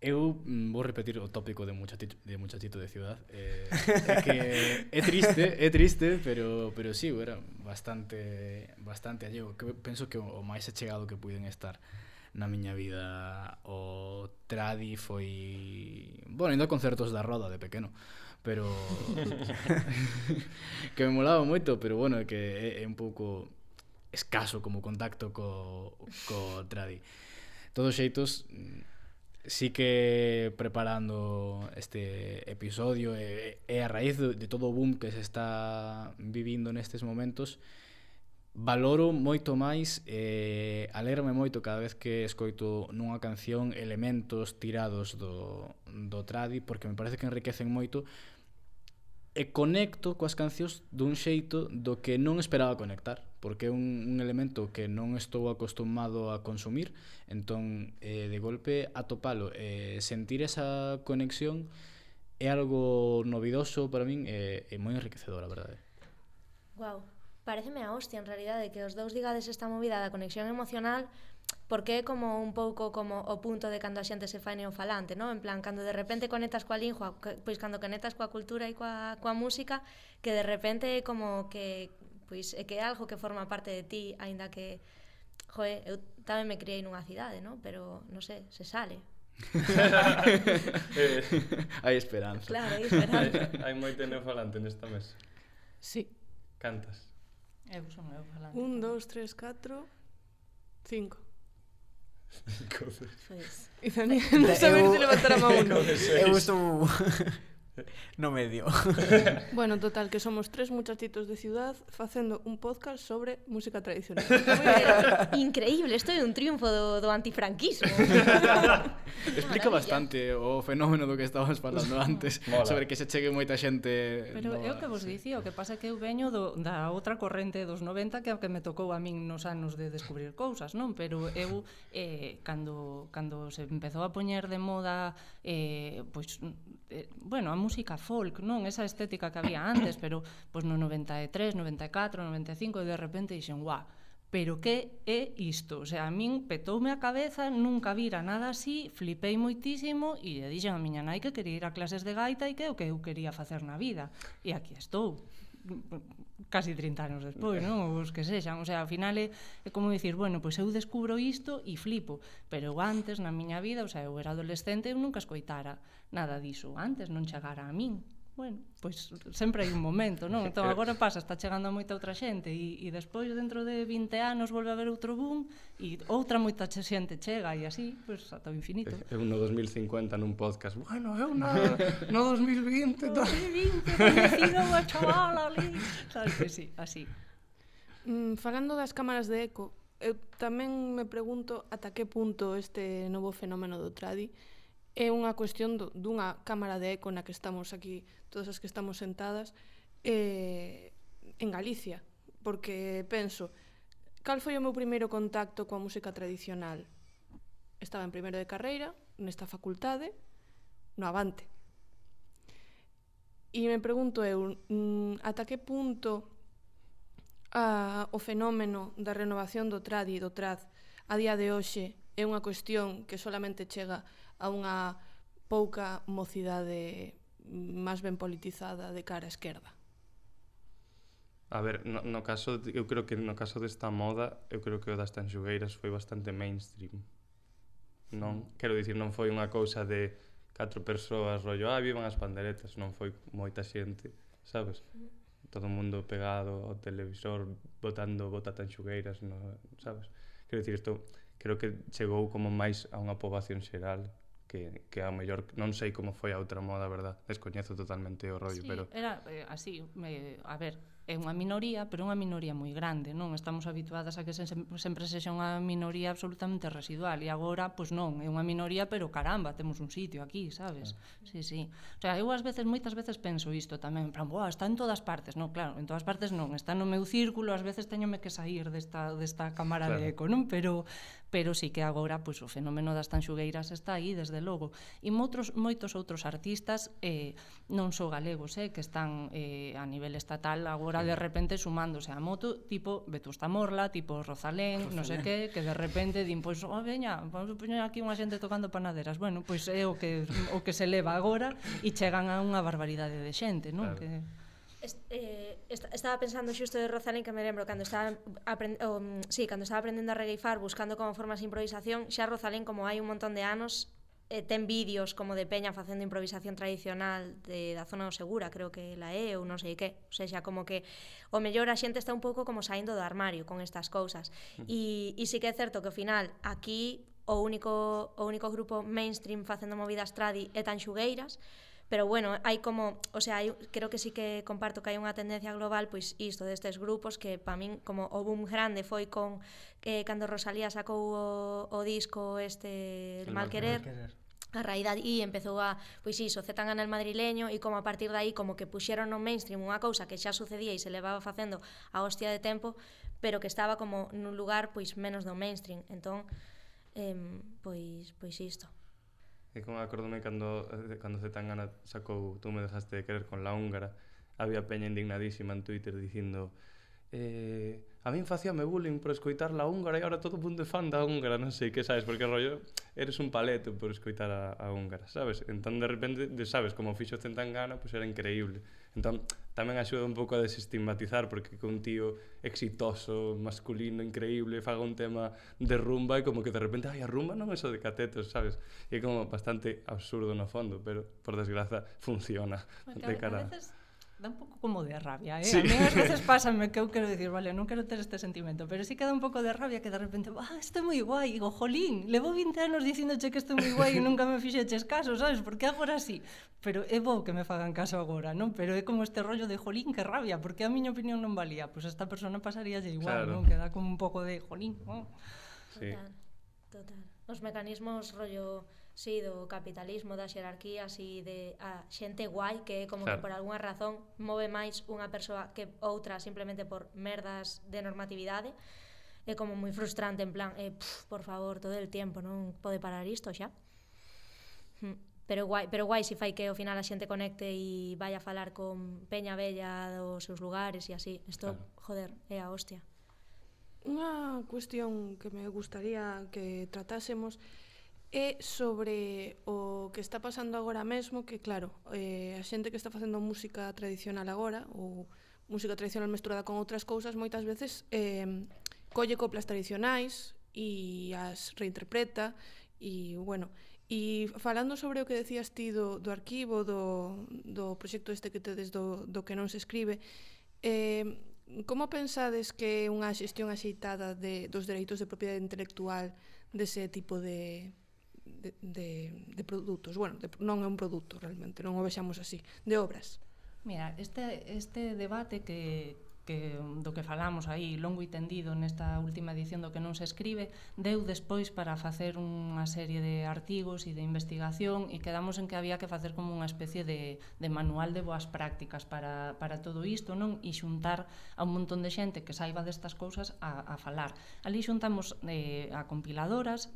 Eu mm, vou repetir o tópico de muchachito de, muchachito de ciudad. Eh, é que é triste, é triste, pero pero sí, era bastante bastante allego. Que penso que o, o máis achegado que puiden estar na miña vida o tradi foi, bueno, indo a concertos da roda de pequeno, pero que me molaba moito, pero bueno, que é, é un pouco escaso como contacto co co tradi todos xeitos mm, sí que preparando este episodio e, e a raíz de, de todo o boom que se está vivindo nestes momentos valoro moito máis e eh, alerme moito cada vez que escoito nunha canción elementos tirados do, do tradi porque me parece que enriquecen moito e conecto coas cancións dun xeito do que non esperaba conectar porque é un, un elemento que non estou acostumado a consumir entón eh, de golpe atopalo e eh, sentir esa conexión é algo novidoso para min e, eh, e moi enriquecedor a verdade. Wow, pareceme a hostia en realidade que os dous digades esta movida da conexión emocional porque é como un pouco como o punto de cando a xente se fai neofalante, non? En plan, cando de repente conectas coa lingua, pois cando conectas coa cultura e coa, coa música, que de repente é como que pois é que é algo que forma parte de ti, aínda que joe, eu tamén me criei nunha cidade, non? Pero non sei, se sale. eh, hai esperanza. Claro, hai esperanza. hai, hai moito neofalante nesta mesa. Sí. Cantas? Eu son neofalante. Un, dos, tres, catro, cinco. Confes. Y también no saber si levantar a no medio. bueno, total, que somos tres muchachitos de ciudad facendo un podcast sobre música tradicional. Increíble, isto é un triunfo do, do antifranquismo. Explica Maravilla. bastante o fenómeno do que estabas falando antes, Mola. sobre que se chegue moita xente... Pero é o que vos sí. dicía, o que pasa que eu veño do, da outra corrente dos 90 que é o que me tocou a min nos anos de descubrir cousas, non? Pero eu, eh, cando, cando se empezou a poñer de moda, eh, pois, eh, bueno, a música folk, non? Esa estética que había antes, pero pois no 93, 94, 95 e de repente dixen, "Guau, pero que é isto? O sea, a min petoume a cabeza, nunca vira nada así, flipei moitísimo e lle dixen a miña nai que quería ir a clases de gaita e que é o que eu quería facer na vida. E aquí estou casi 30 anos despois, non? Os que sexan, o sea, ao final é, é como dicir, bueno, pois eu descubro isto e flipo, pero eu antes na miña vida, o sea, eu era adolescente, eu nunca escoitara nada diso, antes non chegara a min bueno, pois sempre hai un momento, non? Entón agora pasa, está chegando a moita outra xente e, e despois dentro de 20 anos volve a haber outro boom e outra moita xente chega e así, pois ata o infinito. Eu no 2050 nun podcast, bueno, eu na, no 2020 no 2020 coñecido a chavala ali, sabes que sí, así. Mm, falando das cámaras de eco, eu tamén me pregunto ata que punto este novo fenómeno do tradi é unha cuestión dunha cámara de eco na que estamos aquí, todas as que estamos sentadas, eh, en Galicia, porque penso, cal foi o meu primeiro contacto coa música tradicional? Estaba en primeiro de carreira, nesta facultade, no Avante. E me pregunto eu, mm, ata que punto a, o fenómeno da renovación do trad e do trad a día de hoxe é unha cuestión que solamente chega a unha pouca mocidade máis ben politizada de cara a esquerda? A ver, no, no caso, de, eu creo que no caso desta moda, eu creo que o das tanxugueiras foi bastante mainstream. Non, quero dicir, non foi unha cousa de catro persoas rollo, ah, vivan as panderetas, non foi moita xente, sabes? Todo o mundo pegado ao televisor botando bota tanxugueiras, no, sabes? Quero dicir, isto creo que chegou como máis a unha poboación xeral que, que ao mellor non sei como foi a outra moda, verdad? Descoñezo totalmente o rollo, sí, pero era eh, así, me, a ver, é unha minoría, pero unha minoría moi grande, non? Estamos habituadas a que se, sempre sexa unha minoría absolutamente residual e agora, pois non, é unha minoría, pero caramba, temos un sitio aquí, sabes? Sí, sí. O sea, eu ás veces, moitas veces penso isto tamén, en plan, boa, está en todas partes, non, claro, en todas partes non, está no meu círculo, ás veces teñome que sair desta, desta cámara claro. de eco, non? Pero, pero sí que agora pois, o fenómeno das tanxugueiras está aí, desde logo. E moutros, moitos outros artistas, eh, non só galegos, eh, que están eh, a nivel estatal agora de repente sumándose a moto, tipo Vetusta Morla, tipo Rosalén, Rosalén. non sei que, que de repente din, pois, oh, veña, vamos a poñer aquí unha xente tocando panaderas. Bueno, pois é o que, o que se leva agora e chegan a unha barbaridade de xente, non? Claro. Que... Est, eh, est, estaba pensando xusto de Rosalén que me lembro cando estaba aprend, um, sí, cando estaba aprendendo a regueifar buscando como formas de improvisación, xa Rosalén como hai un montón de anos eh, ten vídeos como de peña facendo improvisación tradicional de, da zona do Segura, creo que la é ou non sei que, ou sea, xa como que o mellor a xente está un pouco como saindo do armario con estas cousas. E, e sí que é certo que ao final aquí o único o único grupo mainstream facendo movidas tradi é tan xugueiras, pero bueno, hai como, o sea, hai, creo que sí que comparto que hai unha tendencia global pois isto destes grupos que para min como o boom grande foi con eh, cando Rosalía sacou o, o disco este El mal querer. Mal querer a raíz aí empezou a, pois iso, Zetangana el madrileño e como a partir de aí como que puxeron no mainstream unha cousa que xa sucedía e se levaba facendo a hostia de tempo, pero que estaba como nun lugar pois menos do mainstream. Entón, eh, pois pois isto. É como acordome cando, eh, cando Zetangana sacou Tú me dejaste de querer con la húngara Había peña indignadísima en Twitter dicindo eh, a min facíame bullying por escoitar la húngara e agora todo mundo é fan da húngara, non sei que sabes, porque rollo eres un paleto por escoitar a, a húngara, sabes? Entón de repente, de, sabes, como fixo Zetangana, pois pues era increíble. Entón, tamén axuda un pouco a desestigmatizar porque que un tío exitoso, masculino, increíble, faga un tema de rumba e como que de repente, ai, a rumba non é só de catetos, sabes? E é como bastante absurdo no fondo, pero por desgraza funciona. Porque de cara... a veces dá un pouco como de rabia, eh? Sí. A mí ás veces pásame que eu quero dicir, vale, non quero ter este sentimento, pero sí que dá un pouco de rabia que de repente, ah, isto é moi guai, digo, jolín, levo 20 anos dicindoche que isto é moi guai e nunca me fixeches caso, sabes? Porque agora sí, pero é bo que me fagan caso agora, non? Pero é como este rollo de jolín, que rabia, porque a miña opinión non valía, pois pues esta persona pasaría igual, claro. non? Que dá como un pouco de jolín, oh. Sí. Total, total. Os mecanismos rollo sí, do capitalismo, das xerarquías e de a xente guai que é como claro. que por algunha razón move máis unha persoa que outra simplemente por merdas de normatividade é como moi frustrante en plan, eh, pff, por favor, todo el tempo non pode parar isto xa hmm, pero guai, pero guai se si fai que ao final a xente conecte e vai a falar con Peña Bella dos seus lugares e así. Isto, claro. joder, é a hostia. Unha cuestión que me gustaría que tratásemos é sobre o que está pasando agora mesmo, que claro, eh, a xente que está facendo música tradicional agora, ou música tradicional mesturada con outras cousas, moitas veces eh, colle coplas tradicionais e as reinterpreta, e bueno, e falando sobre o que decías ti do, do arquivo, do, do proxecto este que tedes do, do que non se escribe, eh, como pensades que é unha xestión axeitada de, dos dereitos de propiedade intelectual dese tipo de, de, de, de produtos, bueno, de, non é un produto realmente, non o vexamos así, de obras. Mira, este, este debate que, que do que falamos aí longo e tendido nesta última edición do que non se escribe, deu despois para facer unha serie de artigos e de investigación e quedamos en que había que facer como unha especie de, de manual de boas prácticas para, para todo isto, non? E xuntar a un montón de xente que saiba destas cousas a, a falar. Ali xuntamos eh, a compiladoras,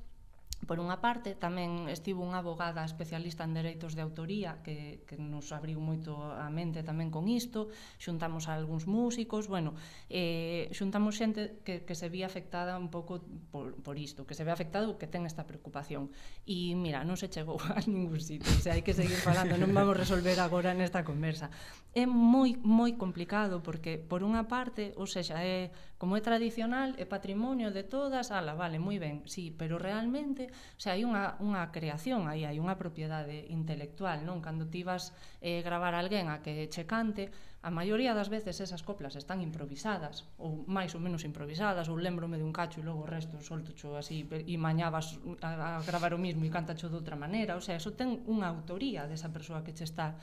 Por unha parte, tamén estivo unha abogada especialista en dereitos de autoría que, que nos abriu moito a mente tamén con isto, xuntamos a algúns músicos, bueno, eh, xuntamos xente que, que se vía afectada un pouco por, por isto, que se ve afectado que ten esta preocupación. E mira, non se chegou a ningún sitio, o sea, hai que seguir falando, non vamos resolver agora nesta conversa. É moi, moi complicado porque, por unha parte, ou seja, é como é tradicional, é patrimonio de todas, ala, vale, moi ben, sí, pero realmente, o sea, hai unha, unha creación, aí hai unha propiedade intelectual, non? Cando ti vas eh, gravar alguén a que che cante, a maioría das veces esas coplas están improvisadas, ou máis ou menos improvisadas, ou lembrome dun cacho e logo o resto soltocho así, e mañá vas a, a gravar o mismo e cantacho de outra maneira, o sea, eso ten unha autoría desa persoa que che está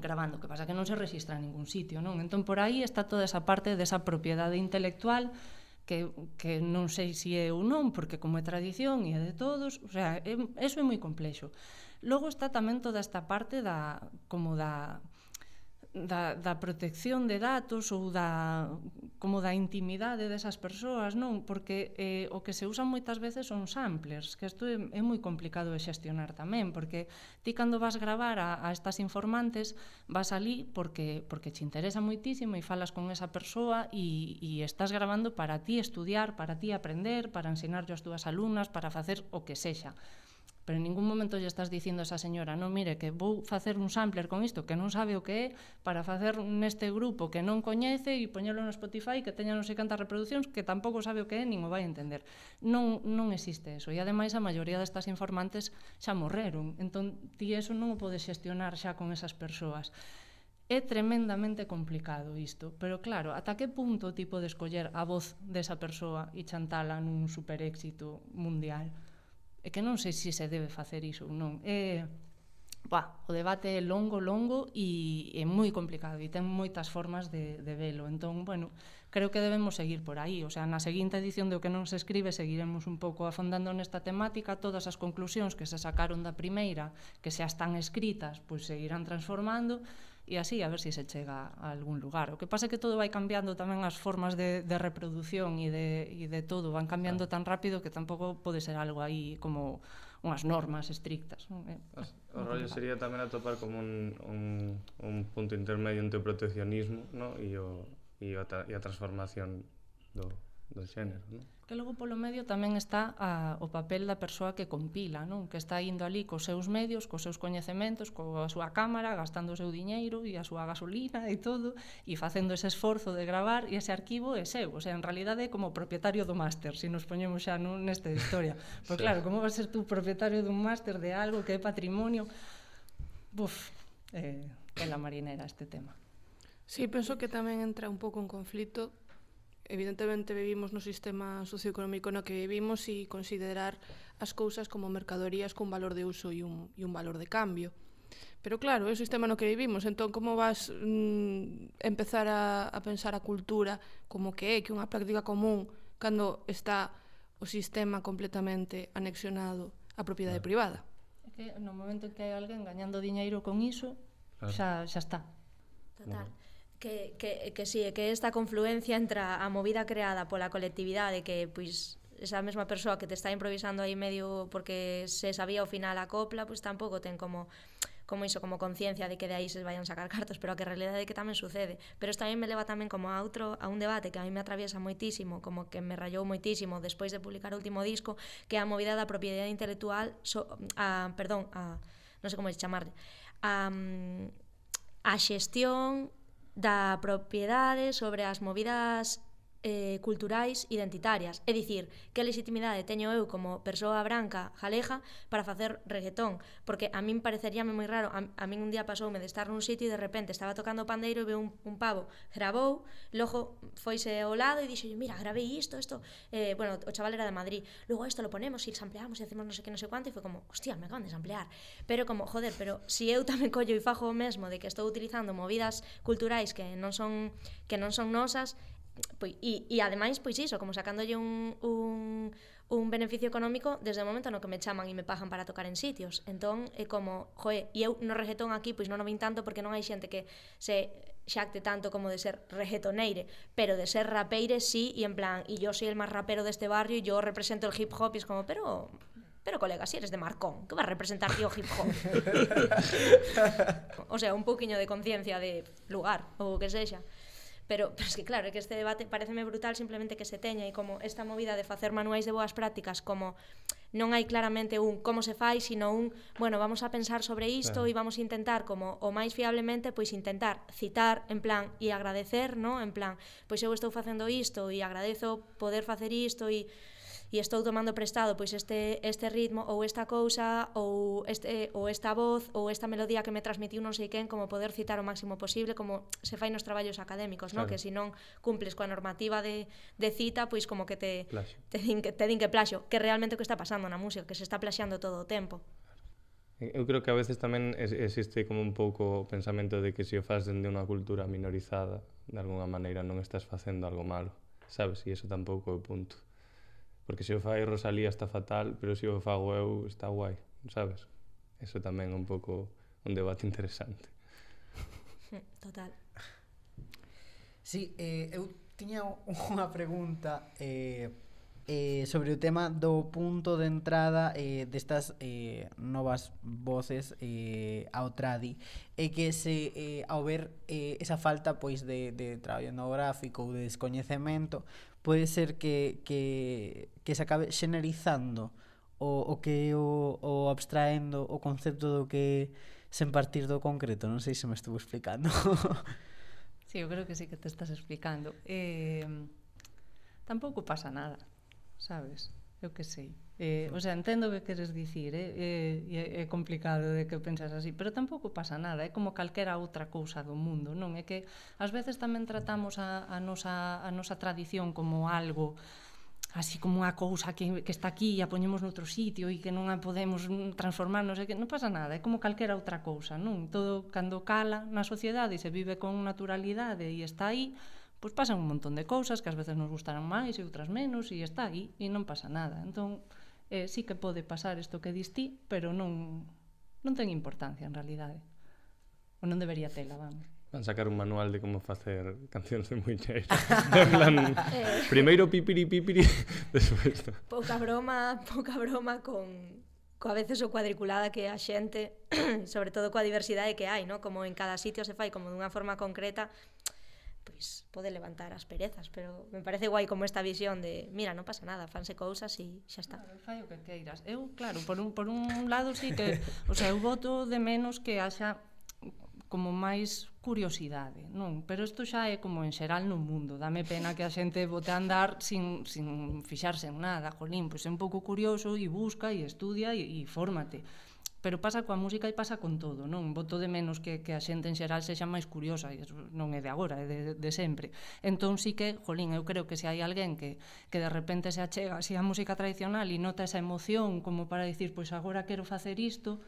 gravando, que pasa que non se registra en ningún sitio, non? Entón por aí está toda esa parte desa propiedade intelectual que, que non sei se é ou non, porque como é tradición e é de todos, o sea, é, eso é moi complexo. Logo está tamén toda esta parte da como da da, da protección de datos ou da como da intimidade desas persoas, non? Porque eh, o que se usan moitas veces son samplers, que isto é, é moi complicado de xestionar tamén, porque ti cando vas gravar a, a estas informantes vas ali porque porque te interesa moitísimo e falas con esa persoa e, e estás grabando para ti estudiar, para ti aprender, para ensinarlle ás túas alumnas, para facer o que sexa pero en ningún momento lle estás dicindo a esa señora, non, mire, que vou facer un sampler con isto, que non sabe o que é, para facer neste grupo que non coñece e poñelo no Spotify que teña non sei cantas reproduccións que tampouco sabe o que é, nin o vai entender. Non, non existe eso. E ademais a maioría destas informantes xa morreron. Entón, ti eso non o podes xestionar xa con esas persoas. É tremendamente complicado isto, pero claro, ata que punto ti podes coller a voz desa persoa e chantala nun super éxito mundial? É que non sei se se debe facer iso ou non. É, bah, o debate é longo, longo e é moi complicado e ten moitas formas de, de velo. Entón, bueno, creo que debemos seguir por aí. O sea, na seguinte edición do que non se escribe seguiremos un pouco afondando nesta temática. Todas as conclusións que se sacaron da primeira, que xa están escritas, pois seguirán transformando e así a ver se si se chega a algún lugar. O que pasa é que todo vai cambiando tamén as formas de, de reproducción e de, e de todo, van cambiando claro. tan rápido que tampouco pode ser algo aí como unhas normas estrictas. Non? Eh, o, o rollo sería tamén atopar como un, un, un punto intermedio entre o proteccionismo ¿no? e, o, e, o, e a transformación do, do xénero. Non? Que logo polo medio tamén está a, o papel da persoa que compila, non? que está indo ali cos seus medios, cos seus coñecementos, coa súa cámara, gastando o seu diñeiro e a súa gasolina e todo, e facendo ese esforzo de gravar, e ese arquivo é seu, o sea, en realidade é como propietario do máster, se si nos poñemos xa non, nesta historia. Pois claro, como vas ser tú propietario dun máster de algo que é patrimonio? Buf, eh, é la marinera este tema. Sí, penso que tamén entra un pouco en conflito evidentemente vivimos no sistema socioeconómico no que vivimos e considerar as cousas como mercadorías cun valor de uso e un, e un valor de cambio. Pero claro, é o sistema no que vivimos, entón como vas mm, empezar a, a pensar a cultura como que é, que unha práctica común cando está o sistema completamente anexionado á propiedade claro. privada? É que no momento en que hai alguén gañando diñeiro con iso, claro. xa, xa está. Total. Bueno. Que, que, que sí, que esta confluencia entre a movida creada pola colectividade que pois esa mesma persoa que te está improvisando aí medio porque se sabía ao final a copla, pois tampouco ten como como iso, como conciencia de que de aí se vayan sacar cartos, pero a que a realidade é que tamén sucede. Pero isto tamén me leva tamén como a outro, a un debate que a mí me atraviesa moitísimo, como que me rayou moitísimo despois de publicar o último disco, que é a movida da propiedade intelectual, so, a, perdón, a, non sei como é chamarlle, a, mm, a xestión da propiedade, sobre as movidas eh, culturais identitarias. É dicir, que legitimidade teño eu como persoa branca jaleja para facer reggaetón? Porque a min pareceríame moi raro, a, a min un día pasoume de estar nun sitio e de repente estaba tocando o pandeiro e veo un, un pavo, grabou, logo foise ao lado e dixo, mira, gravei isto, isto, eh, bueno, o chaval era de Madrid, logo isto lo ponemos e sampleamos e hacemos non sei que, non sei cuánto, e foi como, hostia, me acaban de samplear. Pero como, joder, pero si eu tamén collo e fajo o mesmo de que estou utilizando movidas culturais que non son que non son nosas, pois, e, e ademais, pois iso, como sacándolle un, un, un beneficio económico desde o momento no que me chaman e me pagan para tocar en sitios. Entón, é como, joe, e eu no reggaetón aquí, pois non o vin tanto porque non hai xente que se xacte tanto como de ser reggaetoneire, pero de ser rapeire sí, e en plan, e yo soy el máis rapero deste barrio, e yo represento el hip hop, e es como, pero pero colega, si eres de Marcón, que vas a representar tío hip hop? o sea, un poquinho de conciencia de lugar, ou que sexa. Pero, pero es que claro, é que este debate pareceme brutal simplemente que se teña e como esta movida de facer manuais de boas prácticas como non hai claramente un como se fai, sino un, bueno, vamos a pensar sobre isto claro. e vamos a intentar como o máis fiablemente pois intentar citar en plan e agradecer, no? En plan, pois eu estou facendo isto e agradezo poder facer isto e e estou tomando prestado pois este este ritmo ou esta cousa ou este ou esta voz ou esta melodía que me transmitiu non sei quen como poder citar o máximo posible como se fai nos traballos académicos, claro. non? Que se non cumples coa normativa de de cita, pois como que te plaxo. te din que te din que plaxo, que realmente o que está pasando na música, que se está plaxeando todo o tempo. Eu creo que a veces tamén existe como un pouco o pensamento de que se o faz dende unha cultura minorizada, de alguna maneira non estás facendo algo malo, sabes? E iso tampouco é o punto. Porque se o fai Rosalía está fatal, pero se o fago eu está guai, sabes? Eso tamén é un pouco un debate interesante. Total. Sí, eh, eu tiña unha pregunta eh, eh, sobre o tema do punto de entrada eh, destas eh, novas voces eh, ao tradi e que se eh, ao ver eh, esa falta pois de, de traballo etnográfico ou de descoñecemento pode ser que, que, que se acabe xenerizando o, o que o, o abstraendo o concepto do que sen partir do concreto, non sei se me estuvo explicando. sí, eu creo que sí que te estás explicando. Eh, tampouco pasa nada, sabes? Eu que sei. Eh, o sea, entendo o que queres dicir, eh? eh, é complicado de que pensas así, pero tampouco pasa nada, é como calquera outra cousa do mundo, non? É que ás veces tamén tratamos a, a, nosa, a nosa tradición como algo así como unha cousa que, que está aquí e a poñemos noutro sitio e que non a podemos transformar, non sei que, non pasa nada, é como calquera outra cousa, non? Todo cando cala na sociedade e se vive con naturalidade e está aí, pois pasan un montón de cousas que ás veces nos gustarán máis e outras menos e está aí e non pasa nada. Entón, eh, sí que pode pasar isto que dis ti, pero non, non ten importancia en realidade. Ou non debería tela, vamos. Van sacar un manual de como facer cancións de muñeira. en plan, eh, primeiro pipiri pipiri, despois... Pouca broma, pouca broma con, coa veces o cuadriculada que a xente, sobre todo coa diversidade que hai, no? como en cada sitio se fai como dunha forma concreta, pois pode levantar as perezas, pero me parece guai como esta visión de, mira, non pasa nada, fanse cousas e xa está. Claro, fai o que queiras. Eu, claro, por un, por un lado sí que, o sea, eu voto de menos que haxa como máis curiosidade, non? Pero isto xa é como en xeral no mundo. Dame pena que a xente vote a andar sin, sin fixarse en nada, jolín, pois é un pouco curioso e busca e estudia e, e fórmate pero pasa coa música e pasa con todo, non? Voto de menos que, que a xente en xeral sexa máis curiosa, e non é de agora, é de, de sempre. Entón sí que, jolín, eu creo que se hai alguén que, que de repente se achega así a música tradicional e nota esa emoción como para dicir, pois agora quero facer isto,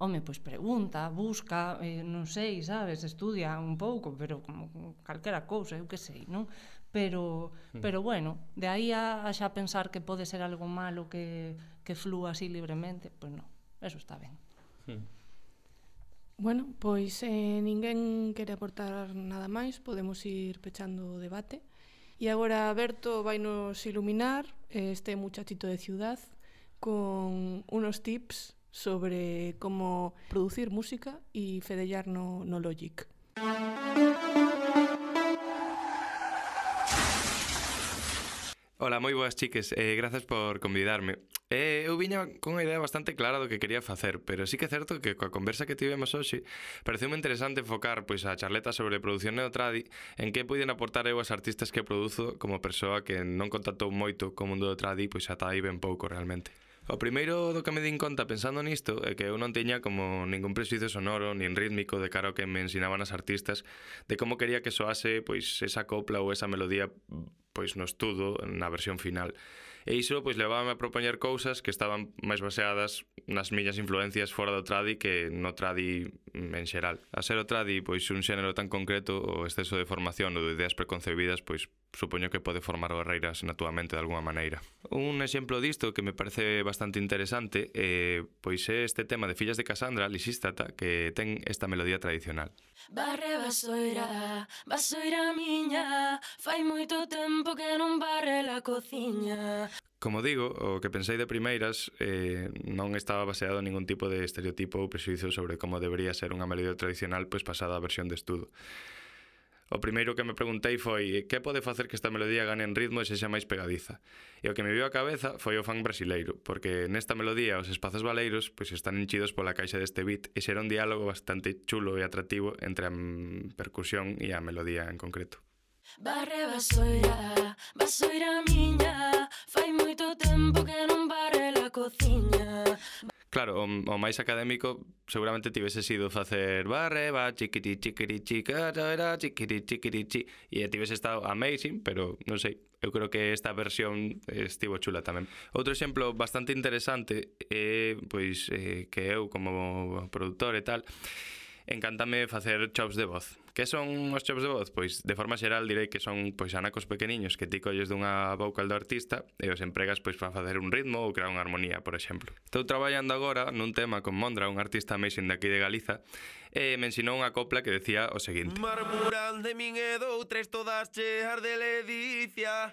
home, pois pregunta, busca, eh, non sei, sabes, estudia un pouco, pero como calquera cousa, eu que sei, non? Pero, mm. pero bueno, de aí a, a xa pensar que pode ser algo malo que, que flúa así libremente, pois non. Eso está ben. Bueno, pois eh, ninguén quere aportar nada máis, podemos ir pechando o debate. E agora Berto vai nos iluminar eh, este muchachito de ciudad con unos tips sobre como producir música e fedellar no, no Logic. Ola, moi boas chiques, eh, grazas por convidarme. Eh, eu viña con unha idea bastante clara do que quería facer, pero sí que é certo que coa conversa que tivemos hoxe pareceu interesante focar pois a charleta sobre produción neotradi en que poiden aportar eu as artistas que produzo como persoa que non contactou moito co mundo do tradi pois ata aí ben pouco realmente. O primeiro do que me din conta pensando nisto é que eu non teña como ningún prexuizo sonoro nin rítmico de cara ao que me ensinaban as artistas de como quería que soase pois esa copla ou esa melodía pois no estudo na versión final. E iso pois levábame a propoñer cousas que estaban máis baseadas nas miñas influencias fora do tradi que no tradi en xeral. A ser o tradi pois un xénero tan concreto, o exceso de formación ou de ideas preconcebidas pois supoño que pode formar barreiras na túa mente de alguma maneira. Un exemplo disto que me parece bastante interesante eh, pois é este tema de Fillas de Casandra, Lisístata, que ten esta melodía tradicional. Barre basoira, basoira miña Fai moito tempo que non barre la cociña Como digo, o que pensei de primeiras eh, non estaba baseado en ningún tipo de estereotipo ou prexuizo sobre como debería ser unha melodía tradicional pois pasada a versión de estudo. O primeiro que me preguntei foi que pode facer que esta melodía gane en ritmo e sexa máis pegadiza. E o que me viu a cabeza foi o fan brasileiro, porque nesta melodía os espazos baleiros pois están enchidos pola caixa deste beat e xera un diálogo bastante chulo e atractivo entre a percusión e a melodía en concreto. Barre basoira, basoira miña Fai moito tempo que non barre a cociña claro, o, o máis académico seguramente tivese sido facer barre, va, chiquiri, chiquiri, chica, era, chiquiri, chiquiri, chi, e tivese estado amazing, pero non sei, eu creo que esta versión estivo chula tamén. Outro exemplo bastante interesante é, pois, eh, que eu como produtor e tal, encántame facer chops de voz. Que son os chops de voz? Pois, de forma xeral, direi que son pois anacos pequeniños que ti colles dunha vocal do artista e os empregas pois para facer un ritmo ou crear unha armonía, por exemplo. Estou traballando agora nun tema con Mondra, un artista amazing aquí de Galiza, e me ensinou unha copla que decía o seguinte. Marmuran de min e doutres todas cheas de ledicia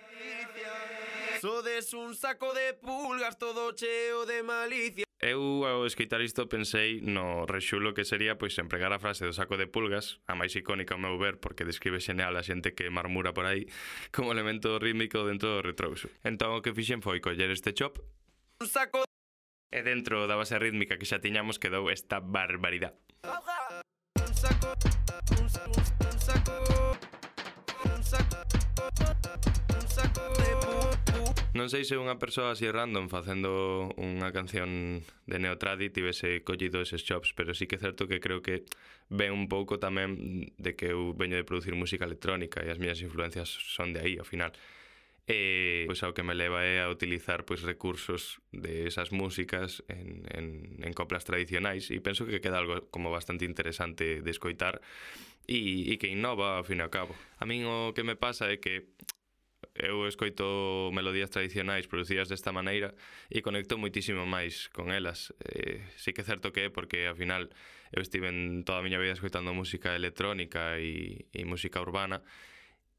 Sodes un saco de pulgas todo cheo de malicia Eu ao escritar isto pensei no rexulo que sería pois empregar a frase do saco de pulgas, a máis icónica ao meu ver porque describe xeneal a xente que marmura por aí como elemento rítmico dentro do retrouso. Entón o que fixen foi coller este chop, un saco e dentro da base rítmica que xa tiñamos quedou esta barbaridade. Un saco, un, un, un saco, un saco, un saco de pulgas. Non sei se unha persoa así random facendo unha canción de Neotradi tivese collido eses chops, pero sí que é certo que creo que ven un pouco tamén de que eu veño de producir música electrónica e as miñas influencias son de aí, ao final. E pois ao que me leva é a utilizar pois recursos de esas músicas en, en, en coplas tradicionais e penso que queda algo como bastante interesante de escoitar e, e que innova ao fin e ao cabo. A min o que me pasa é que eu escoito melodías tradicionais producidas desta maneira e conecto moitísimo máis con elas. Eh, sí que é certo que é porque ao final eu estive en toda a miña vida escoitando música electrónica e, e música urbana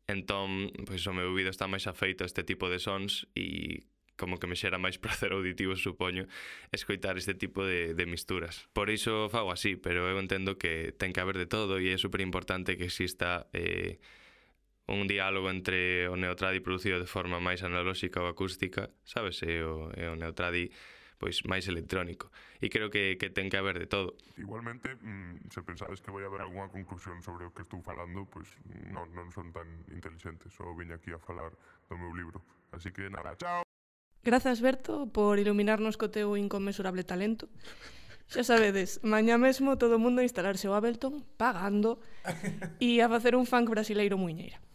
entón, pois o meu ouvido está máis afeito a este tipo de sons e como que me xera máis placer auditivo, supoño, escoitar este tipo de, de misturas. Por iso fago así, pero eu entendo que ten que haber de todo e é super importante que exista eh, un diálogo entre o neotradi producido de forma máis analóxica ou acústica, sabes, e o, e o neotradi pois máis electrónico. E creo que, que ten que haber de todo. Igualmente, mm, se pensades que vai haber algunha conclusión sobre o que estou falando, pois non, non son tan inteligentes, só veño aquí a falar do meu libro. Así que nada, chao! Grazas, Berto, por iluminarnos co teu inconmensurable talento. Xa sabedes, mañá mesmo todo o mundo a instalarse o Ableton pagando e a facer un funk brasileiro muiñeira.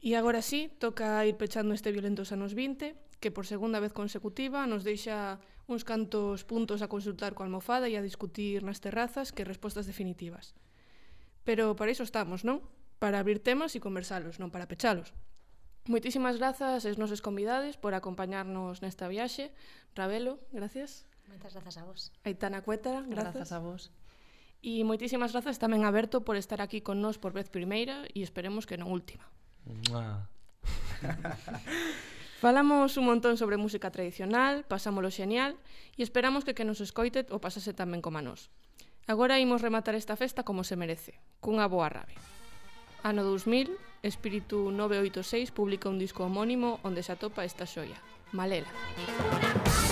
E agora sí, toca ir pechando este violentos anos 20, que por segunda vez consecutiva nos deixa uns cantos puntos a consultar coa almofada e a discutir nas terrazas que respostas definitivas. Pero para iso estamos, non? Para abrir temas e conversalos, non para pechalos. Moitísimas grazas aos nosos convidades por acompañarnos nesta viaxe. Ravelo, gracias. Moitas grazas a vos. Aitana Cuétara, grazas. Grazas a vos. E moitísimas grazas tamén a Berto por estar aquí con nós por vez primeira e esperemos que non última. Falamos un montón sobre música tradicional, pasámolo xenial e esperamos que que nos escoite o pasase tamén como a nós. Agora imos rematar esta festa como se merece, cunha boa rave. Ano 2000, Espíritu 986 publica un disco homónimo onde se atopa esta xoia, Malela. Malela.